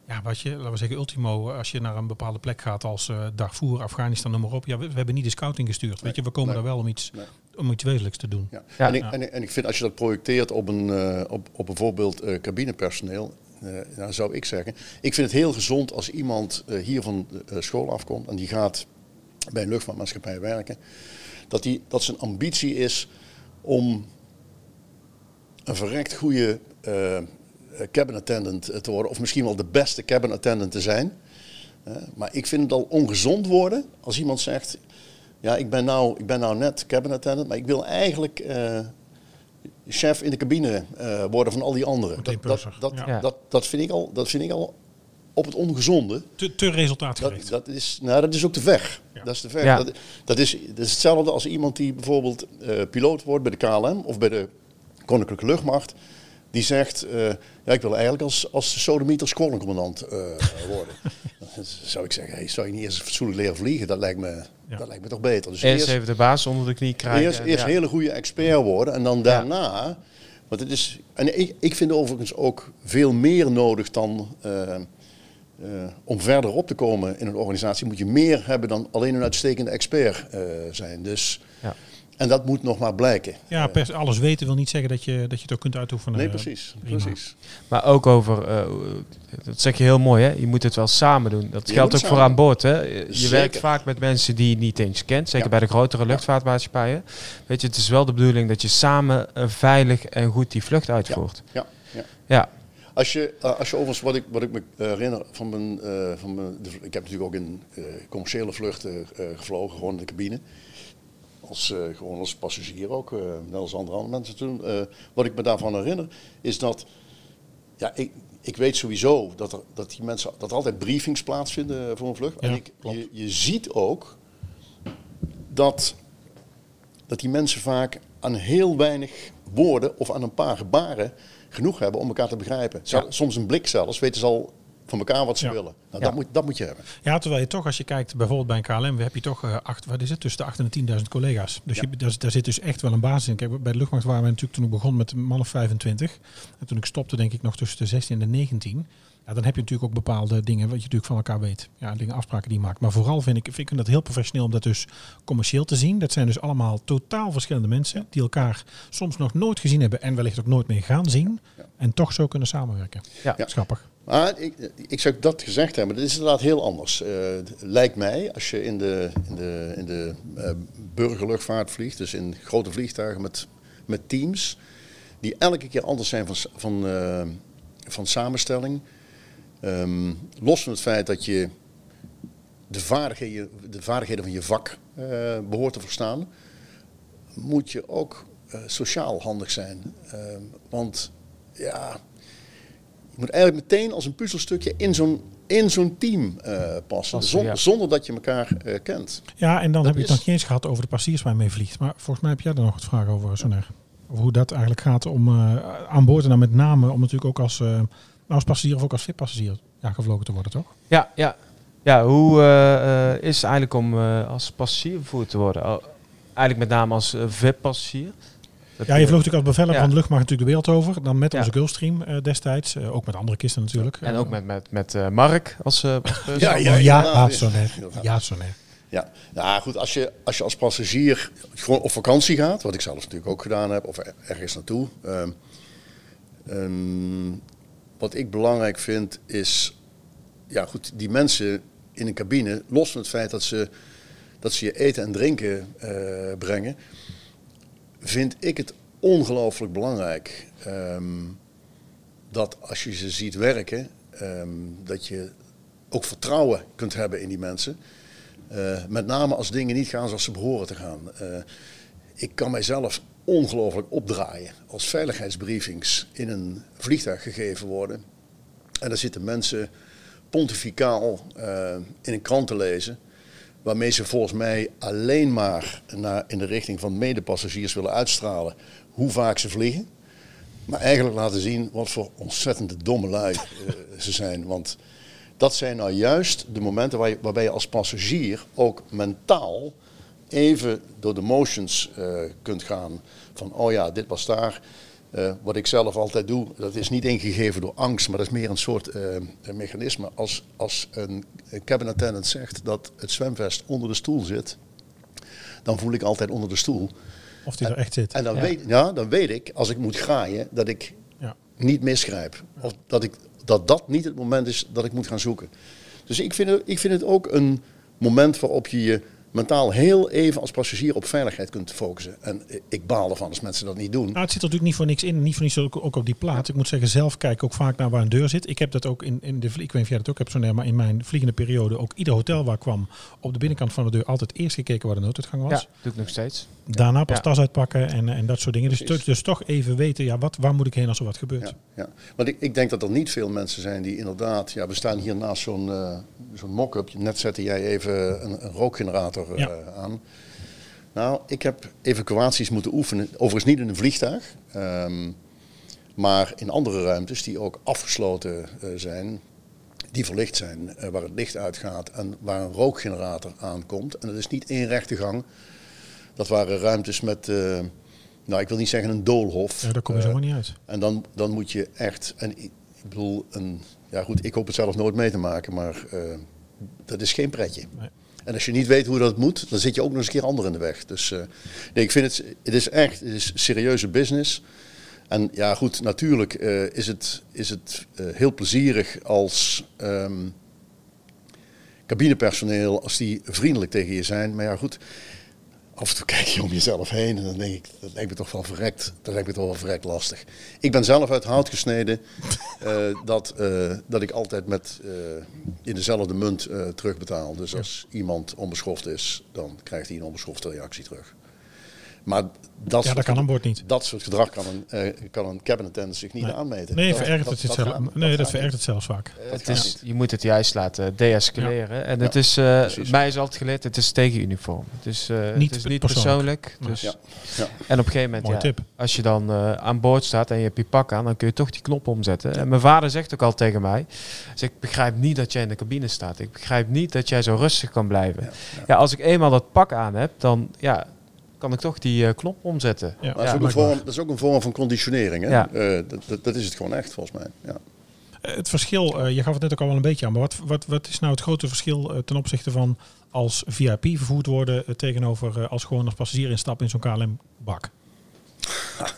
ja, wat je, laten we zeggen, ultimo, als je naar een bepaalde plek gaat als eh Darfur, Afghanistan, noem maar op. Ja, we, we hebben niet de scouting gestuurd. Weet je, we komen nee. daar wel om iets, Nee. om iets wezenlijks te doen. Ja. Ja. En, ik, Ja. en, en ik vind als je dat projecteert op, een, eh, op, op bijvoorbeeld eh, cabinepersoneel, eh, dan zou ik zeggen, ik vind het heel gezond als iemand eh, hier van de eh, school afkomt en die gaat bij een luchtvaartmaatschappij werken, dat, die, dat zijn ambitie is om een verrekt goede eh, cabin attendant eh, te worden, of misschien wel de beste cabin attendant te zijn. Maar ik vind het al ongezond worden als iemand zegt, ja, ik ben nou, ik ben nou net cabin attendant, maar ik wil eigenlijk eh, chef in de cabine eh, worden van al die anderen. Dat, dat, dat. Ja. dat, dat, vind ik al, dat vind ik al op het ongezonde. Te, te resultaatgericht. Dat, dat, is, nou, dat is ook te ver. Ja. Dat is te ver. Ja. Dat, dat, is, dat is hetzelfde als iemand die bijvoorbeeld eh, piloot wordt bij de KLM of bij de Koninklijke Luchtmacht. Die zegt, eh, ja, ik wil eigenlijk als, als sodemieter squadroncommandant eh, *laughs* worden. Dan zou ik zeggen, hey, zou je niet eerst fatsoenlijk leren vliegen? Dat lijkt me, Ja. dat lijkt me toch beter. Dus Eerst eerst, even de baas onder de knie krijgen. eerst, eerst Ja. hele goede expert worden en dan daarna... Want het is, en ik, ik vind overigens ook veel meer nodig dan... eh, om verder op te komen in een organisatie moet je meer hebben dan alleen een uitstekende expert eh, zijn. Dus, Ja. En dat moet nog maar blijken. Ja, pers, alles weten wil niet zeggen dat je, dat je het ook kunt uitoefenen. Nee, Eh, precies. prima. precies. Maar ook over, eh, dat zeg je heel mooi, hè? je moet het wel samen doen. Dat Je geldt ook voor aan boord. Hè? Je Zeker. werkt vaak met mensen die je niet eens kent, zeker Ja. bij de grotere luchtvaartmaatschappijen. Weet je, het is wel de bedoeling dat je samen eh, veilig en goed die vlucht uitvoert. Ja, ja. Ja, Als je, eh, als je overigens, wat ik, wat ik me herinner van mijn, eh, van mijn de- ik heb natuurlijk ook in eh, commerciële vluchten eh, gevlogen, gewoon in de cabine. Als, eh, gewoon als passagier ook, eh, net als andere, andere mensen toen. Eh, wat ik me daarvan herinner, is dat, ja, ik, ik weet sowieso dat, er, dat die mensen, dat er altijd briefings plaatsvinden voor een vlucht. Ja, en ik, je, je ziet ook dat, dat die mensen vaak aan heel weinig woorden of aan een paar gebaren genoeg hebben om elkaar te begrijpen. Ja. Soms een blik zelfs, weten ze al van elkaar wat ze Ja. willen. Nou, Ja. dat, moet, dat moet je hebben. Ja, terwijl je toch, als je kijkt bijvoorbeeld bij een KLM, heb je toch eh, acht, wat is het, tussen de 8 en de 10.000 collega's. Dus Ja. je, daar, daar zit dus echt wel een basis in. Kijk, bij de luchtmacht waren we natuurlijk toen ik begon met een man of 25. En toen ik stopte, denk ik nog tussen de 16 en de 19. Ja, dan heb je natuurlijk ook bepaalde dingen wat je natuurlijk van elkaar weet. Ja, dingen, afspraken die je maakt. Maar vooral vind ik, vind ik dat heel professioneel om dat dus commercieel te zien. Dat zijn dus allemaal totaal verschillende mensen die elkaar soms nog nooit gezien hebben en wellicht ook nooit meer gaan zien. Ja. En toch zo kunnen samenwerken. Ja. Is grappig. Maar ik, ik zou dat gezegd hebben, dat is inderdaad heel anders. Eh, lijkt mij, als je in de, in de, in de eh, burgerluchtvaart vliegt, dus in grote vliegtuigen met, met teams, die elke keer anders zijn van, van, eh, van samenstelling. Ehm, los van het feit dat je de vaardigheden, de vaardigheden van je vak eh, behoort te verstaan, moet je ook eh, sociaal handig zijn. Ehm, want ja, je moet eigenlijk meteen als een puzzelstukje in zo'n, in zo'n team eh, passen. Passen, Zon- ja. Zonder dat je elkaar kent. Ja, en dan Dat heb je het is- nog niet eens gehad over de passagiers waar je mee vliegt. Maar volgens mij heb jij er nog wat vragen over, Soner. Over hoe dat eigenlijk gaat om aan boord en dan met name om natuurlijk ook als, als passagier of ook als VIP-passagier ja, gevlogen te worden, toch? Ja, ja. ja hoe eh, eh, is het eigenlijk om eh, als passagier vervoerd te worden? Oh, eigenlijk met name als VIP-passagier. Ja, je vloog natuurlijk als beveller Ja. van de luchtmacht natuurlijk de wereld over. Dan met Ja. onze Gulfstream eh, destijds. eh, ook met andere kisten natuurlijk. En ook met, met, met eh, Mark als, eh. *laughs* Ja, Ja, ja, ja. Soner. Inderdaad. Ja, Soner. Ja, nou goed, als je, als je als passagier gewoon op vakantie gaat, wat ik zelf natuurlijk ook gedaan heb, of er- ergens naartoe. ehm, ehm, wat ik belangrijk vind is, ja goed, die mensen in een cabine, los van het feit dat ze, dat ze je eten en drinken eh, brengen, vind ik het ongelooflijk belangrijk ehm, dat als je ze ziet werken, ehm, dat je ook vertrouwen kunt hebben in die mensen. Eh, met name als dingen niet gaan zoals ze behoren te gaan. Eh, ik kan mijzelf ongelooflijk opdraaien als veiligheidsbriefings in een vliegtuig gegeven worden. En daar zitten mensen pontificaal eh, in een krant te lezen. Waarmee ze volgens mij alleen maar naar, in de richting van medepassagiers willen uitstralen hoe vaak ze vliegen. Maar eigenlijk laten zien wat voor ontzettende domme lui eh, ze zijn. Want dat zijn nou juist de momenten waar je, waarbij je als passagier ook mentaal even door de motions eh, kunt gaan. Van oh ja, dit was daar. Eh, wat ik zelf altijd doe, dat is niet ingegeven door angst, maar dat is meer een soort eh, mechanisme. Als, als een, een cabin attendant zegt dat het zwemvest onder de stoel zit, dan voel ik altijd onder de stoel. Of die er echt zit. En dan, Ja. Weet, ja, dan weet ik, als ik moet graaien, dat ik Ja. niet misgrijp. Of dat, ik, dat dat niet het moment is dat ik moet gaan zoeken. Dus ik vind het, ik vind het ook een moment waarop je je mentaal heel even als passagier op veiligheid kunt focussen. En ik baal ervan als mensen dat niet doen. Nou, het zit er natuurlijk niet voor niks in. Niet voor niks ook, ook op die plaat. Ik moet zeggen, zelf kijk ik ook vaak naar waar een deur zit. Ik heb dat ook in, in de Ik weet niet of jij dat ook hebt, zo maar in mijn vliegende periode ook ieder hotel waar ik kwam op de binnenkant van de deur altijd eerst gekeken waar de nooduitgang was. Ja, doe ik nog steeds. Daarna pas Ja. tas uitpakken en, en dat soort dingen. Dus, Precies. dus, toch even weten, ja, wat, waar moet ik heen als er wat gebeurt. Ja, ja. Want ik, ik denk dat er niet veel mensen zijn die inderdaad... Ja, we staan hier naast zo'n eh, zo'n mock-up. Net zette jij even een, een rookgenerator eh, Ja. aan. Nou, ik heb evacuaties moeten oefenen. Overigens niet in een vliegtuig. ehm, maar in andere ruimtes die ook afgesloten eh, zijn. Die verlicht zijn, eh, waar het licht uitgaat en waar een rookgenerator aankomt. En dat is niet één rechte gang. Dat waren ruimtes met, eh, nou ik wil niet zeggen een doolhof. Ja, daar kom je Eh, zomaar niet uit. en dan, dan moet je echt, en ik, bedoel, een, ja goed, ik hoop het zelf nooit mee te maken, maar eh, dat is geen pretje. Nee. En als je niet weet hoe dat moet, dan zit je ook nog eens een keer ander in de weg. Dus eh, nee, ik vind het, het is echt, het is serieuze business. En ja goed, natuurlijk eh, is het, is het eh, heel plezierig als ehm, cabinepersoneel, als die vriendelijk tegen je zijn. Maar ja goed, af en toe kijk je om jezelf heen en dan denk ik, dat lijkt me toch wel verrekt, dat lijkt me toch wel verrekt lastig. Ik ben zelf uit hout gesneden *laughs* eh, dat, eh, dat ik altijd met eh, in dezelfde munt terugbetaal. Dus als iemand onbeschoft is, dan krijgt hij een onbeschofte reactie terug. Maar dat, Ja, soort, dat kan aan boord niet. dat soort gedrag kan een, eh, kan een zich niet Nee. aanmeten. Nee, Dat- verergert dat- het dat zelf. gaat- Nee, dat verergert niet. het zelfs vaak. Eh, Het is, je moet het juist laten deescaleren. En het Ja. is, eh, Precies. mij is altijd geleerd, het is tegen uniform. Het is, eh, Niet het is niet persoonlijk. Dus, Ja. Ja. En op een gegeven moment, Mooi ja, tip. als je dan eh, aan boord staat en je hebt je pak aan, dan kun je toch die knop omzetten. En mijn vader zegt ook al tegen mij, dus ik begrijp niet dat jij in de cabine staat. Ik begrijp niet dat jij zo rustig kan blijven. Ja, als ik eenmaal dat pak aan heb, dan ja, kan ik toch die eh, knop omzetten. Ja, Maar dat, is ook een vorm, dat is ook een vorm van conditionering. Hè? Ja. Eh, dat, dat, dat is het gewoon echt, volgens mij. Ja. Eh, Het verschil, eh, je gaf het net ook al wel een beetje aan, maar wat, wat, wat is nou het grote verschil ten opzichte van als VIP vervoerd worden tegenover eh, als gewoon als passagier instappen in zo'n KLM-bak? *laughs*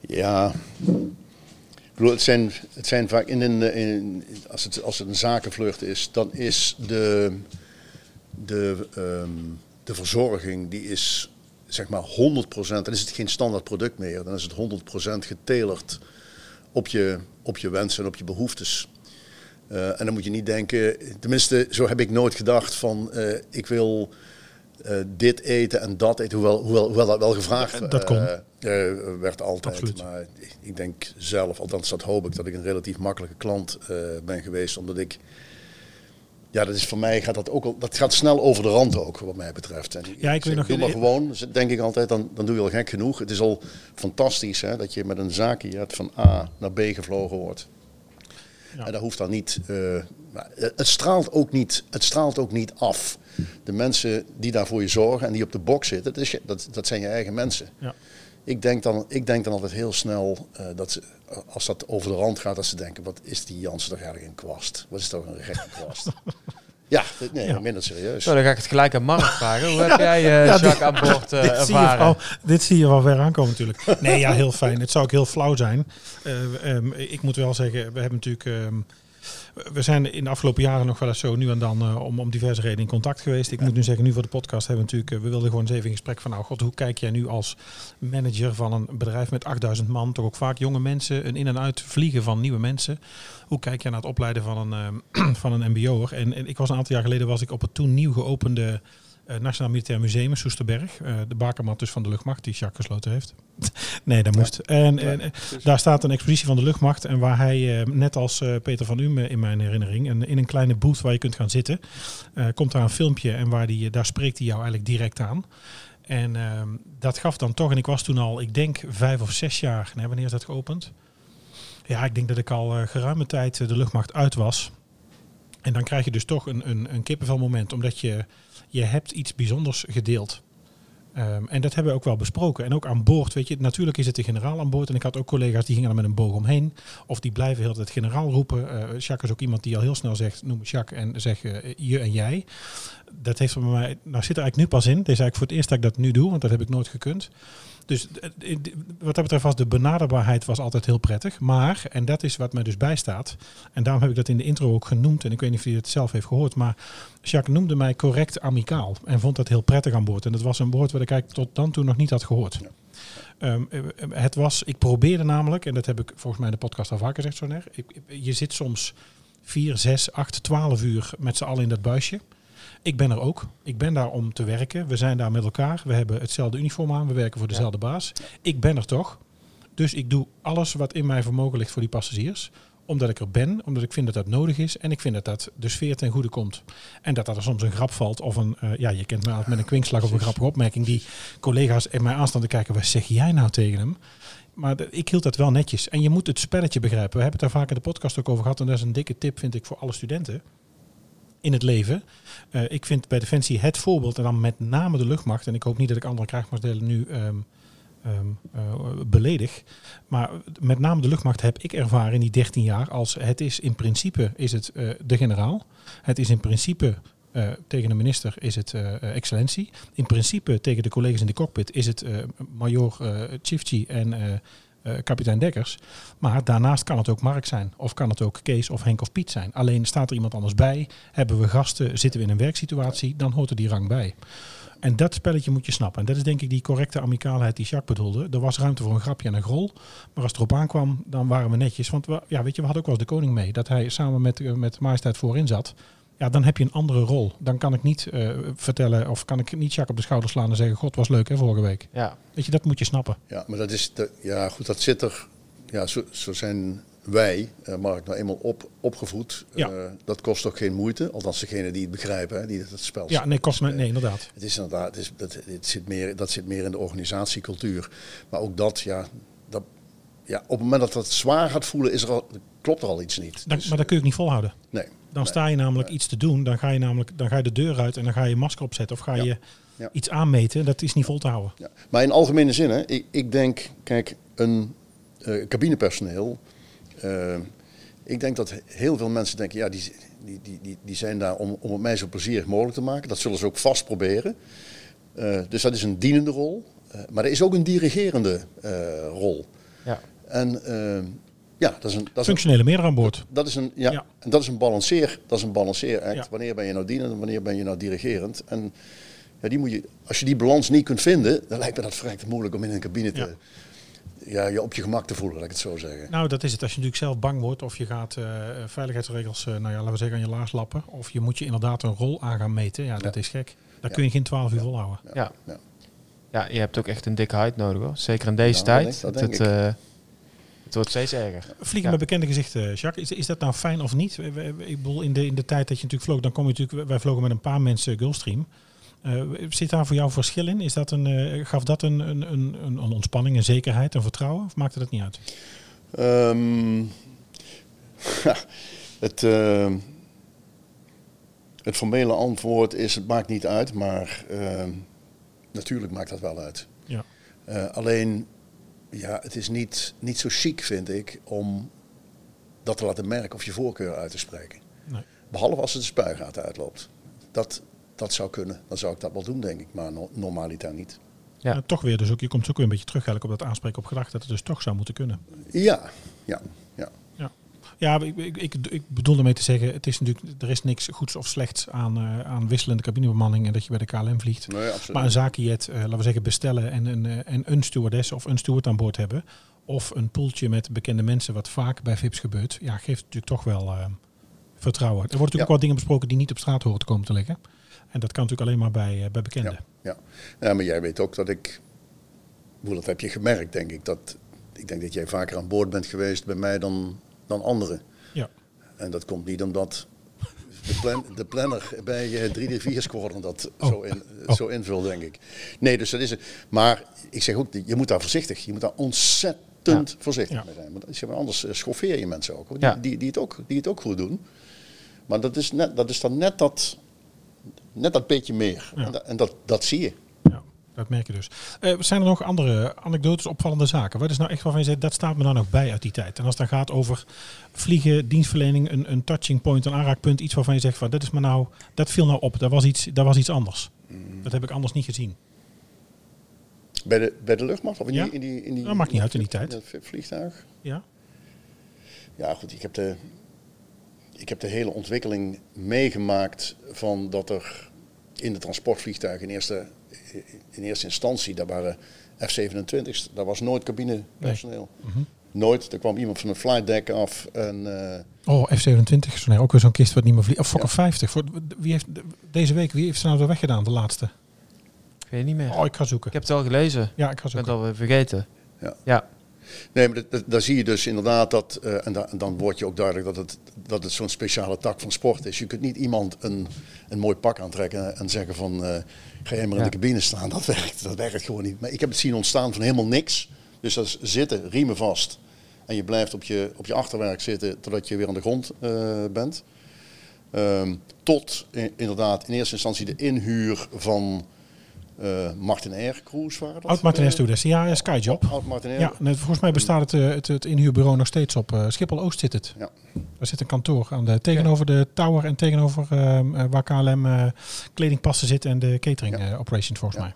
Ja, ik bedoel, het, zijn, het zijn vaak in een, in, als, het, als het een zakenvlucht is, dan is de, de, ehm, de verzorging die is zeg maar 100%, dan is het geen standaard product meer, dan is het 100% getelerd op je, op je wensen en op je behoeftes. Eh, en dan moet je niet denken, tenminste zo heb ik nooit gedacht van eh, ik wil eh, dit eten en dat eten, hoewel, hoewel, hoewel dat wel gevraagd Dat kon. eh, eh, werd altijd. Absoluut. Maar ik, ik denk zelf, althans dat hoop ik, dat ik een relatief makkelijke klant ben geweest. Omdat ik, ja dat is voor mij, gaat dat ook al, dat gaat snel over de rand ook wat mij betreft. En Ja, ik weet nog- Doe maar gewoon, dus denk ik altijd, dan, dan doe je al gek genoeg. Het is al fantastisch hè, dat je met een zaakje van A naar B gevlogen wordt. Ja. En dat hoeft dan niet. eh, het, straalt ook niet. Het straalt ook niet af. De mensen die daar voor je zorgen en die op de box zitten, dat, is je- dat, dat zijn je eigen mensen. Ja. Ik, denk dan, ik denk dan altijd heel snel eh, dat ze, als dat over de rand gaat, dat ze denken: wat is die Jansen toch eigenlijk een kwast? Wat is toch een gekke kwast? *laughs* ja, dit- nee, Ja. minder serieus. Zo, dan ga ik het gelijk aan Mark vragen. Hoe heb *laughs* jij eh Ja, Jacques aan boord eh, dit, zie je ervaren? wel, dit zie je wel ver aankomen natuurlijk. Nee, ja, heel fijn. Het zou ook heel flauw zijn. Eh, ehm, ik moet wel zeggen, we hebben natuurlijk... ehm, we zijn in de afgelopen jaren nog wel eens zo nu en dan eh, om, om diverse redenen in contact geweest. Ik moet nu zeggen, nu voor de podcast hebben we natuurlijk... eh, we wilden gewoon eens even in gesprek van... Nou god, hoe kijk jij nu als manager van een bedrijf met 8000 man... toch ook vaak jonge mensen, een in- en uit vliegen van nieuwe mensen. Hoe kijk jij naar het opleiden van een, ehm, *clears throat* van een mbo'er? En, en ik was een aantal jaar geleden was ik op het toen nieuw geopende... eh, Nationaal Militair Museum in Soesterberg. eh, de bakermat dus van de luchtmacht, die Jacques gesloten heeft. *laughs* nee, dat moest. En, en eh, daar staat een expositie van de luchtmacht. En waar hij, net als Peter van Ume in mijn herinnering, en in een kleine booth waar je kunt gaan zitten, komt daar een filmpje en waar die, daar spreekt hij jou eigenlijk direct aan. En ehm, dat gaf dan toch, en ik was toen al, ik denk vijf of zes jaar, nee, wanneer is dat geopend? Ja, ik denk dat ik al geruime tijd de luchtmacht uit was. En dan krijg je dus toch een, een, een kippenvelmoment, omdat je, je hebt iets bijzonders gedeeld. Ehm, en dat hebben we ook wel besproken. En ook aan boord, weet je, natuurlijk is het de generaal aan boord. En ik had ook collega's die gingen er met een boog omheen. Of die blijven heel tijd generaal roepen. Eh Jacques is ook iemand die al heel snel zegt, noem me Jacques en zeg eh, je en jij. Dat heeft bij mij, nou zit er eigenlijk nu pas in. Dit is eigenlijk voor het eerst dat ik dat nu doe, want dat heb ik nooit gekund. Dus eh, eh, wat dat betreft was de benaderbaarheid was altijd heel prettig. Maar, en dat is wat mij dus bijstaat. En daarom heb ik dat in de intro ook genoemd. En ik weet niet of je het zelf heeft gehoord. Maar Jacques noemde mij correct amicaal. En vond dat heel prettig aan boord. En dat was een woord wat ik eigenlijk tot dan toe nog niet had gehoord. Ehm, eh, het was, ik probeerde namelijk, en dat heb ik volgens mij in de podcast al vaker gezegd, ik- je zit soms 4, 6, 8, 12 uur met z'n allen in dat buisje. Ik ben er ook. Ik ben daar om te werken. We zijn daar met elkaar. We hebben hetzelfde uniform aan. We werken voor dezelfde baas. Ik ben er toch. Dus ik doe alles wat in mijn vermogen ligt voor die passagiers. Omdat ik er ben, omdat ik vind dat dat nodig is. En ik vind dat dat de sfeer ten goede komt. En dat er soms een grap valt of een, eh, ja, je kent me altijd met een kwinkslag of een grappige opmerking. Die collega's in mij aanstaan te kijken, wat zeg jij nou tegen hem? Maar ik hield dat wel netjes. En je moet het spelletje begrijpen. We hebben het daar vaak in de podcast ook over gehad. En dat is een dikke tip, vind ik, voor alle studenten in het leven. Eh, ik vind bij Defensie het voorbeeld, en dan met name de luchtmacht. En ik hoop niet dat ik andere krijgsmachtsdelen nu ehm, ehm, eh, beledig. Maar met name de luchtmacht heb ik ervaren in die 13 jaar als het is in principe is het eh, de generaal. Het is in principe tegen de minister is het excellentie. In principe tegen de collega's in de cockpit is het eh major uh, Chifchi en kapitein Dekkers. Maar daarnaast kan het ook Mark zijn. Of kan het ook Kees of Henk of Piet zijn. Alleen staat er iemand anders bij. Hebben we gasten, zitten we in een werksituatie. Dan hoort er die rang bij. En dat spelletje moet je snappen. En dat is denk ik die correcte amicaalheid die Jacques bedoelde. Er was ruimte voor een grapje en een grol. Maar als het erop aankwam, dan waren we netjes. Want we, ja, weet je, we hadden ook wel eens de koning mee. Dat hij samen met, eh, met majesteit voorin zat. Ja, dan heb je een andere rol. Dan kan ik niet eh, vertellen of kan ik niet Jacques op de schouder slaan en zeggen: God was leuk hè, vorige week. Ja, Weet je, dat moet je snappen. Ja, maar dat is, de, ja goed, dat zit er, ja, zo, zo zijn wij, eh, Mark, nou eenmaal op, opgevoed. Ja. Eh, dat kost ook geen moeite, althans degene die het begrijpen, hè, die het spel Ja, nee, kost me, nee, inderdaad. Het is inderdaad, het is, dat, het zit meer, dat zit meer in de organisatiecultuur. Maar ook dat, ja, dat, ja, op het moment dat dat zwaar gaat voelen, is er al, klopt er al iets niet. Dan, Dus, maar dat kun je ook niet volhouden. nee. Dan nee. sta je namelijk iets te doen. Dan ga je namelijk dan ga je de deur uit en dan ga je je masker opzetten of ga Ja. je Ja. iets aanmeten. Dat is niet vol te houden. Ja. Maar in algemene zin, hè, ik, ik denk, kijk, een eh, cabinepersoneel. eh, ik denk dat heel veel mensen denken, ja, die, die, die, die, die zijn daar om, om het mij zo plezierig mogelijk te maken. Dat zullen ze ook vast proberen. Eh, dus dat is een dienende rol. Eh, maar er is ook een dirigerende eh, rol. ja. En ja, dat is een. Dat is een Functionele meerder aan boord. dat is een, ja, Ja. En dat is een balanceer, dat is een balanceeract. Ja. Wanneer ben je nou dienend en wanneer ben je nou dirigerend? En ja, die moet je, als je die balans niet kunt vinden, dan lijkt me dat vrij moeilijk om in een cabine te, ja. je op je gemak te voelen, laat ik het zo zeggen. Nou, dat is het. Als je natuurlijk zelf bang wordt of je gaat eh, veiligheidsregels, eh, nou ja, laten we zeggen, aan je laars lappen. Of je moet je inderdaad een rol aan gaan meten. Ja, dat Ja. is gek. Ja. kun je geen 12 uur volhouden. Ja. Ja. ja, je hebt ook echt een dikke huid nodig hoor. Zeker in deze Ja, dat tijd. denk- dat het, denk ik. eh, het wordt steeds erger. Vliegen Ja. met bekende gezichten, Jacques. Is, is dat nou fijn of niet? Ik bedoel, in de, in de tijd dat je natuurlijk vloog, dan kom je natuurlijk, wij vlogen met een paar mensen Gulfstream. Eh, zit daar voor jou verschil in? Is dat een, eh, gaf dat een, een, een, een ontspanning, een zekerheid, een vertrouwen? Of maakte dat niet uit? Ehm, *laughs* het, ehm, het formele antwoord is: het maakt niet uit, maar ehm, natuurlijk maakt dat wel uit. Ja. Eh, alleen, ja, het is niet, niet zo chic, vind ik, om dat te laten merken of je voorkeur uit te spreken. Nee. Behalve als het de spuigaten uitloopt. Dat, dat zou kunnen. Dan zou ik dat wel doen, denk ik. Maar no- niet. Ja. En toch weer, dus ook, je komt ook weer een beetje terug eigenlijk op dat aanspreken op gedachte dat het dus toch zou moeten kunnen. Ja, ja, ja. Ik, ik, ik, ik bedoel daarmee te zeggen, het is natuurlijk, er is niks goeds of slechts aan, eh, aan wisselende cabinebemanning en dat je bij de KLM vliegt. Nee. Maar een zakenjet, eh, laten we zeggen, bestellen en een, eh, en een stewardess of een steward aan boord hebben. Of een poeltje met bekende mensen, wat vaak bij VIP's gebeurt. Ja, geeft natuurlijk toch wel vertrouwen. Er worden natuurlijk Ja. ook wat dingen besproken die niet op straat horen te komen te liggen. En dat kan natuurlijk alleen maar bij, bij bekenden. Ja, ja. ja, maar jij weet ook dat ik. Hoe dat heb je gemerkt, denk ik. Dat, ik denk dat jij vaker aan boord bent geweest bij mij dan, dan anderen. Ja. En dat komt niet omdat de, plan, de planner bij je 3D4 squadron dat Oh. zo, in, Oh. zo invult, denk ik. Nee, dus dat is het. Maar ik zeg ook, je moet daar voorzichtig. Je moet daar ontzettend voorzichtig Ja. mee zijn. Want zeg maar, anders eh, schoffeer je mensen ook, hoor, die, die, die, het ook. Die het ook goed doen. Maar dat is, net, dat is dan net dat, net dat beetje meer. Ja. En, dat, en dat, dat zie je. Dat merk je dus. Eh, zijn er nog andere anekdotes, opvallende zaken? Wat is nou echt waarvan je zegt, dat staat me dan nog bij uit die tijd? En als het dan gaat over vliegen, dienstverlening, een, een touching point, een aanraakpunt, iets waarvan je zegt van, dat is me nou, dat viel nou op, dat was iets, dat was iets anders. Mm. Dat heb ik anders niet gezien. Bij de, bij de luchtmacht? Of in Ja. die, in die, in die, Dat maakt niet uit in die tijd. in vliegtuig? Ja? Ja, goed. Ik heb de, ik heb de hele ontwikkeling meegemaakt van dat er in de transportvliegtuigen in eerste, in eerste instantie, daar waren F-27's, daar was nooit cabinepersoneel. Mhm. Nooit. Er kwam iemand van een flight deck af en... eh, Oh, F27, zo nee, ook weer zo'n kist wat niet meer vliegt. Of Fokker 50. Voor, wie heeft, deze week, wie heeft ze nou weer weggedaan, de laatste? Ik weet niet meer. Oh, ik ga zoeken. Ik heb het al gelezen. Ja, ik ga Ik ben het zoeken. alweer vergeten. Ja. Ja. Nee, maar daar zie je dus inderdaad dat, eh, en, da- en dan wordt je ook duidelijk dat het, dat het zo'n speciale tak van sport is. Je kunt niet iemand een, een mooi pak aantrekken en zeggen van eh, ga jij maar in de cabine staan. Dat *laughs* werkt, dat werkt gewoon niet. Maar ik heb het zien ontstaan van helemaal niks. Dus dat is zitten, riemen vast. En je blijft op je, op je achterwerk zitten totdat je weer aan de grond eh, bent. Ehm, tot inderdaad in eerste instantie de inhuur van eh Martin Air Cruise waren dat? Oud Martin Eh, Stewardess. Ja, ja, Skyjob. Oud Martin Air. Ja, nee, volgens mij bestaat het, eh, het, het inhuurbureau nog steeds op eh, Schiphol Oost zit het. Ja. Daar zit een kantoor aan de, tegenover de tower en tegenover ehm, eh, waar KLM kledingpassen zit en de catering Ja. operations volgens mij.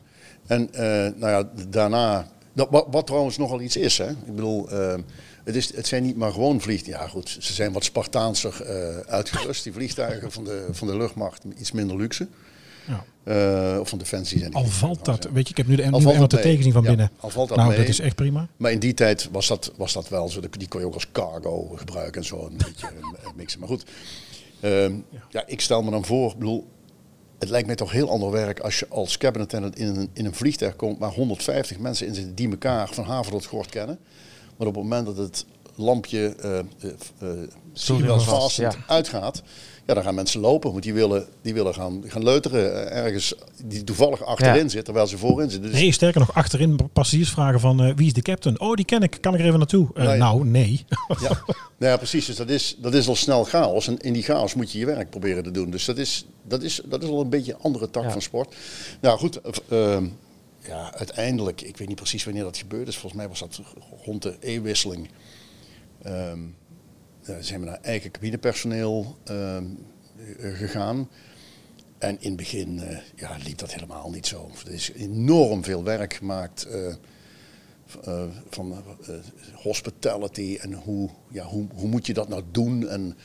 En nou ja, daarna, dat, wat, wat trouwens nogal iets is, hè. Ik bedoel, het, is, het zijn niet maar gewoon vliegtuigen. Ja goed, ze zijn wat Spartaanser uitgerust, die vliegtuigen van de, van de luchtmacht. Iets minder luxe. Ja. Eh, of van Defensie zijn die. Al valt dat, weet je, ik heb nu de mee. gezien van Ja, binnen. al valt dat nou, mee. dat is echt prima. Maar in die tijd was dat, was dat wel zo. Die kon je ook als cargo gebruiken en zo. Een beetje mixen. Maar goed, Ehm, ja. ik stel me dan voor, ik bedoel, het lijkt mij toch heel ander werk als je als cabin attendant in een, in een vliegtuig komt waar 150 mensen in zitten die elkaar van haven tot gort kennen. Maar op het moment dat het lampje uh, uh, vast ja. uitgaat, ja, dan gaan mensen lopen, want die willen, die willen gaan, gaan leuteren eh, ergens die toevallig achterin zit, terwijl ze voorin zitten. Dus... Nee, sterker nog, achterin passagiers vragen van uh, wie is de captain? Oh, die ken ik, kan ik er even naartoe? Uh, nou, nee. Ja. nou ja, precies. Dus dat is, dat is al snel chaos. En in die chaos moet je je werk proberen te doen. Dus dat is, dat is, dat is al een beetje een andere tak van sport. Nou goed, uh, ja, uiteindelijk, ik weet niet precies wanneer dat gebeurd is. Volgens mij was dat rond de e-wisseling. Um, zijn we naar eigen cabinepersoneel uh, gegaan. En in het begin uh, ja, liep dat helemaal niet zo. Er is enorm veel werk gemaakt uh, van hospitality en hoe, ja, hoe, hoe moet je dat nou doen. En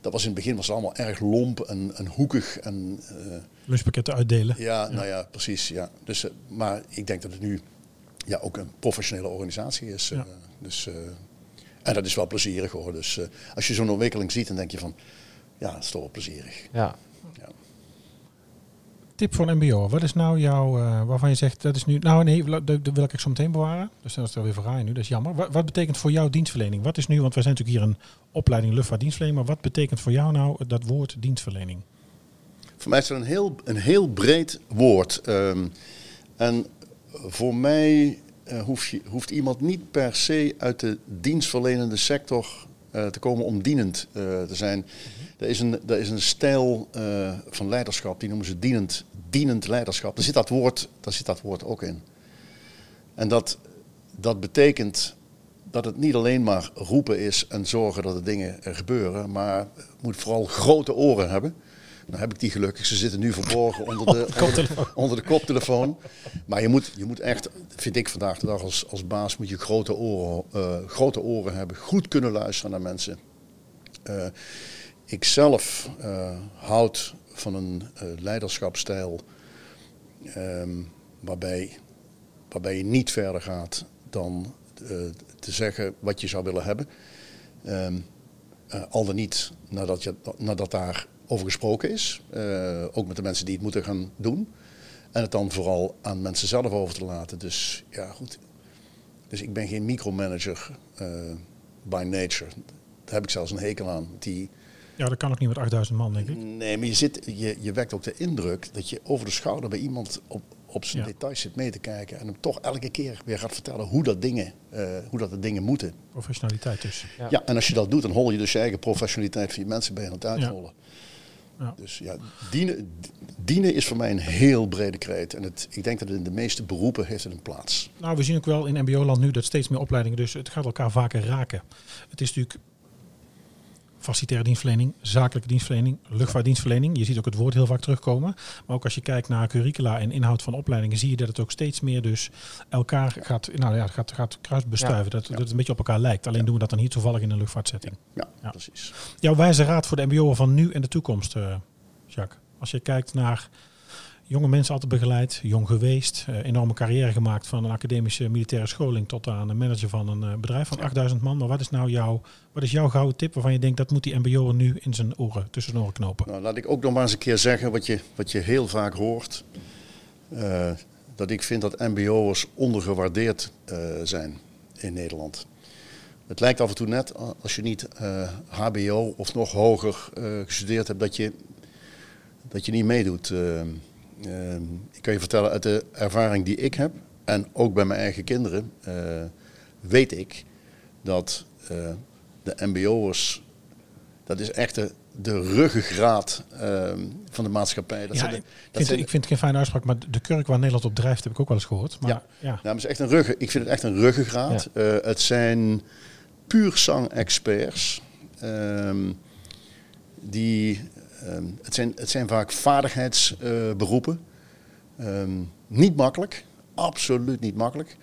dat was in het begin was het allemaal erg lomp en, en hoekig. En, Lunchpakketten uitdelen. Ja, nou ja, precies. Ja. Dus, maar ik denk dat het nu ja, ook een professionele organisatie is. Ja. dus en dat is wel plezierig hoor. Dus uh, als je zo'n ontwikkeling ziet, dan denk je van, ja, dat is toch wel plezierig. Ja. ja. Tip voor een mbo. Wat is nou jouw, uh, waarvan je zegt, dat is nu, nou nee, dat, wil ik zo meteen bewaren. Dus dat is er weer verraaien nu, dat is jammer. Wat, wat, betekent voor jou dienstverlening? Wat is nu, want wij zijn natuurlijk hier een opleiding luchtvaartdienstverlening, maar wat betekent voor jou nou dat woord dienstverlening? Voor mij is dat een heel, een heel breed woord. Um, en voor mij hoeft, je, hoeft, iemand niet per se uit de dienstverlenende sector uh, te komen om dienend uh, te zijn. Er, is een, er is een stijl van leiderschap, die noemen ze dienend, dienend leiderschap. Daar zit, dat woord, daar zit dat woord ook in. En dat, dat betekent dat het niet alleen maar roepen is en zorgen dat de dingen gebeuren, maar moet vooral grote oren hebben. Nou heb ik die gelukkig. Ze zitten nu verborgen onder de, onder de, onder de koptelefoon. Maar je moet, je moet echt, vind ik vandaag de dag als, als baas, moet je grote oren, uh, grote oren hebben. Goed kunnen luisteren naar mensen. Uh, ik zelf uh, houd van een leiderschapstijl um, waarbij, waarbij je niet verder gaat dan te zeggen wat je zou willen hebben. Um, al dan niet nadat, je, nadat daar over gesproken is. Uh, ook met de mensen die het moeten gaan doen. En het dan vooral aan mensen zelf over te laten. Dus ja, goed. Dus ik ben geen micromanager uh, by nature. Daar heb ik zelfs een hekel aan. Die, ja, dat kan ook niet met 8000 man, denk ik. Nee, maar je, zit, je, je wekt ook de indruk dat je over de schouder bij iemand op, op zijn ja. details zit mee te kijken. En hem toch elke keer weer gaat vertellen hoe dat dingen, uh, hoe dat de dingen moeten. Professionaliteit dus. Ja. ja. en als je dat doet, dan hol je dus je eigen professionaliteit van je mensen bij aan het uitrollen. Ja. Ja. Dus ja, dienen, dienen is voor mij een heel brede kreet. En het, ik denk dat het in de meeste beroepen heeft het een plaats. Nou, we zien ook wel in mbo-land nu dat steeds meer opleidingen, dus het gaat elkaar vaker raken. Het is natuurlijk facilitaire dienstverlening, zakelijke dienstverlening, luchtvaartdienstverlening. Je ziet ook het woord heel vaak terugkomen. Maar ook als je kijkt naar curricula en inhoud van opleidingen, zie je dat het ook steeds meer dus elkaar gaat, nou ja, gaat, gaat kruisbestuiven. Ja. Dat, dat het een beetje op elkaar lijkt. Alleen doen we dat dan hier toevallig in een luchtvaartsetting. Ja, precies. Jouw wijze raad voor de mbo van nu en de toekomst, uh, Jacques. Als je kijkt naar jonge mensen altijd begeleid, jong geweest, uh, enorme carrière gemaakt van een academische militaire scholing tot aan een manager van een uh, bedrijf van 8000 man. Maar wat is nou jouw, wat is jouw gouden tip waarvan je denkt dat moet die MBO'er nu in zijn oren, tussen oren knopen? Nou, laat ik ook nog maar eens een keer zeggen wat je, wat je heel vaak hoort. Uh, dat ik vind dat MBO'ers ondergewaardeerd zijn in Nederland. Het lijkt af en toe net als je niet HBO of nog hoger gestudeerd hebt, dat je, dat je niet meedoet. Uh, ik kan je vertellen uit de ervaring die ik heb en ook bij mijn eigen kinderen, uh, weet ik dat uh, de MBO'ers, dat is echt de, de ruggengraat ehm, van de maatschappij. Dat ja, de, dat vind, ik vind het geen fijne uitspraak, maar de kurk waar Nederland op drijft heb ik ook wel eens gehoord. Maar, ja, ja. Nou, is echt een ruggen, ik vind het echt een ruggengraat. Ja. Eh, het zijn puur zang-experts ehm, die Um, het, zijn, het zijn vaak vaardigheidsberoepen. Uh, um, niet makkelijk, absoluut niet makkelijk.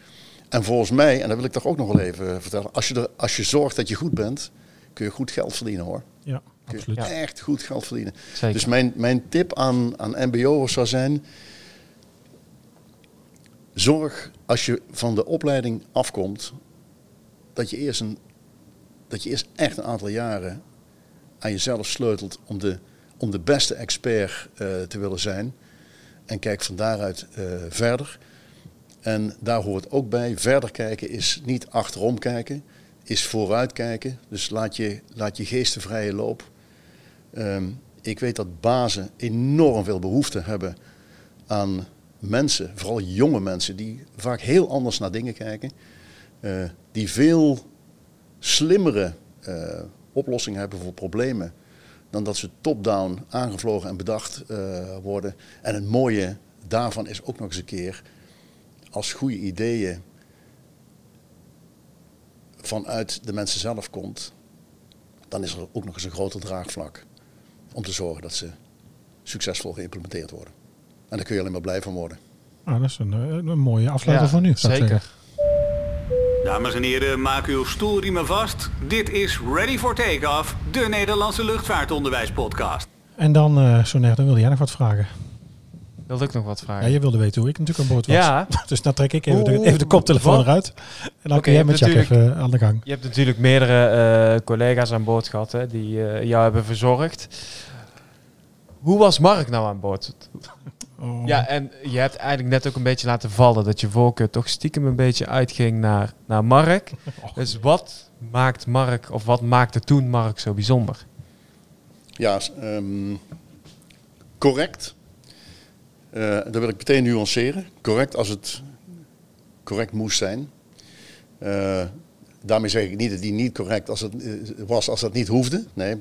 En volgens mij, en dat wil ik toch ook nog wel even vertellen, als je, er, als je zorgt dat je goed bent, kun je goed geld verdienen hoor. Ja, kun absoluut. Je echt goed geld verdienen. Zeker. Dus mijn, mijn tip aan, aan MBO'ers zou zijn, zorg als je van de opleiding afkomt, dat je eerst, een, dat je eerst echt een aantal jaren aan jezelf sleutelt om de, om de beste expert eh, te willen zijn. En kijk van daaruit eh, verder. En daar hoort ook bij, verder kijken is niet achterom kijken, is vooruit kijken. Dus laat je, laat je geesten vrije loop. Ehm, ik weet dat bazen enorm veel behoefte hebben aan mensen, vooral jonge mensen, die vaak heel anders naar dingen kijken. eh, die veel slimmere oplossingen hebben voor problemen dan dat ze top-down aangevlogen en bedacht eh, worden. En het mooie daarvan is ook nog eens een keer, als goede ideeën vanuit de mensen zelf komt, dan is er ook nog eens een groter draagvlak om te zorgen dat ze succesvol geïmplementeerd worden. En daar kun je alleen maar blij van worden. Ah, dat is een, eh, een mooie afsluiter Ja, voor nu. zeker. Dames en heren, maak uw stoelriemen vast. Dit is Ready for Takeoff, de Nederlandse luchtvaartonderwijspodcast. En dan, eh Soner, dan wilde jij nog wat vragen. Wilde ik nog wat Ja, vragen? je wilde weten hoe ik natuurlijk aan boord was. Ja, *laughs* Dus dan trek ik even, de, even de koptelefoon wat? eruit. En dan Oké, kun jij met Jack even aan de gang. je hebt natuurlijk meerdere eh, collega's aan boord gehad hè, die eh, jou hebben verzorgd. Hoe was Mark nou aan boord? Oh. Ja, en je hebt eigenlijk net ook een beetje laten vallen dat je voorkeur toch stiekem een beetje uitging naar, naar Mark. *laughs* Och. Dus wat maakt Mark, of wat maakte toen Mark zo bijzonder? Ja, ehm, correct. Eh dat wil ik meteen nuanceren. Correct als het correct moest zijn. Eh, daarmee zeg ik niet dat die niet correct als het, eh, was als dat niet hoefde. Nee,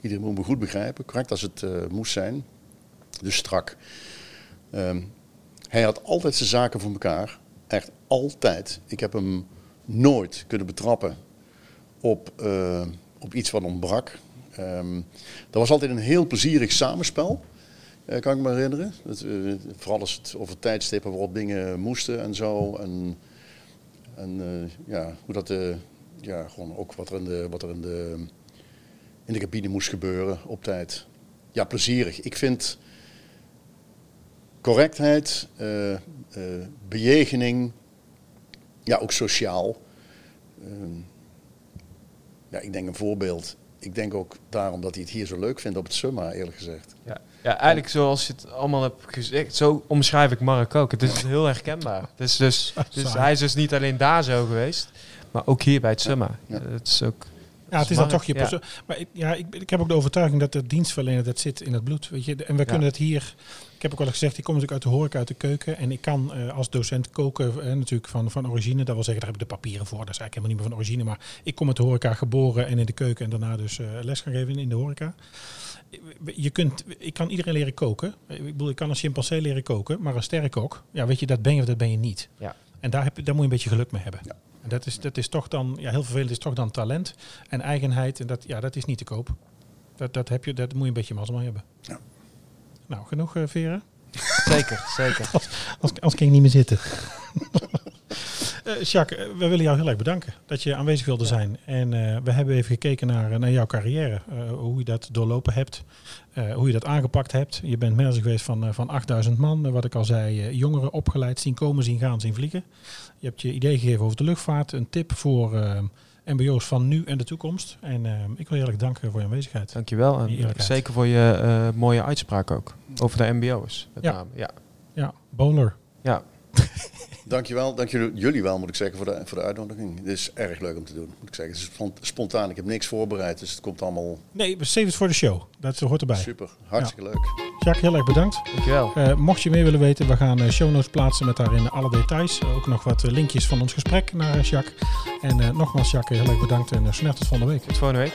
iedereen moet me goed begrijpen. Correct als het eh, moest zijn. Dus strak. Ehm, hij had altijd zijn zaken voor elkaar. Echt altijd. Ik heb hem nooit kunnen betrappen op, eh, op iets wat ontbrak. Ehm, dat was altijd een heel plezierig samenspel, eh, kan ik me herinneren. Dat, eh, vooral als het over tijdstippen waarop dingen moesten en zo. En, en ja, hoe dat, ja, gewoon ook wat er, in de, wat er in, de, in de cabine moest gebeuren op tijd. Ja, plezierig. Ik vind correctheid, eh, eh, bejegening, ja, ook sociaal. Ehm, ja, ik denk een voorbeeld. Ik denk ook daarom dat hij het hier zo leuk vindt op het Summa, eerlijk gezegd. Ja, ja eigenlijk zoals je het allemaal hebt gezegd, zo omschrijf ik Mark ook. Het is heel herkenbaar. Het is dus, *laughs* dus hij is dus niet alleen daar zo geweest, maar ook hier bij het Summa. Ja. Het is ook... Ja, het is dan Mark, toch je ja. persoon. Maar ik, ja, ik, ik heb ook de overtuiging dat de dienstverlener, dat zit in het bloed. Weet je. En we kunnen het hier... Ik heb ook al eens gezegd, ik kom natuurlijk uit de horeca, uit de keuken. En ik kan eh, als docent koken, eh, natuurlijk van, van origine. Dat wil zeggen, daar heb ik de papieren voor. Dat is eigenlijk helemaal niet meer van origine. Maar ik kom uit de horeca geboren en in de keuken. En daarna dus eh, les gaan geven in de horeca. Je kunt, ik kan iedereen leren koken. Ik bedoel, ik kan een chimpansee leren koken. Maar een sterrenkok, ja, weet je, dat ben je of dat ben je niet. Ja. En daar, heb, je- daar moet je een beetje geluk mee hebben. Ja. En dat is, dat is toch dan, ja, heel vervelend is toch dan talent en eigenheid. En dat, ja, dat is niet te koop. Dat, dat, heb je, dat moet je een beetje mazzel mee hebben. Ja. Nou, genoeg uh, veren. *laughs* Zeker, zeker. Als, als kan ik niet meer zitten. *laughs* Eh Jacques, eh, we willen jou heel erg bedanken dat je aanwezig wilde zijn. En eh, we hebben even gekeken naar, naar jouw carrière. hoe je dat doorlopen hebt. hoe je dat aangepakt hebt. Je bent manager geweest van, van 8000 man. wat ik al zei, jongeren opgeleid, zien komen, zien gaan, zien vliegen. Je hebt je idee gegeven over de luchtvaart. Een tip voor mbo's van nu en de toekomst. En eh, ik wil je heel erg danken voor je aanwezigheid. Dankjewel. En zeker voor je eh, mooie uitspraak ook. Over de mbo's. Met Ja. name. Ja. Ja, bowler. ja. *laughs* Dankjewel, dank jullie jullie wel moet ik zeggen voor de, voor de uitnodiging. Het is erg leuk om te doen, moet ik zeggen. Het is spon- spontaan, ik heb niks voorbereid, dus het komt allemaal Nee, we save het voor de show. Dat hoort erbij. super. Hartstikke leuk. Jacques, heel erg bedankt. Dankjewel. Eh, mocht je meer willen weten, we gaan eh, show notes plaatsen met daarin alle details. Ook nog wat eh, linkjes van ons gesprek naar Jacques. En eh, nogmaals, Jacques, heel erg bedankt en uh, snel tot volgende week. Tot volgende week.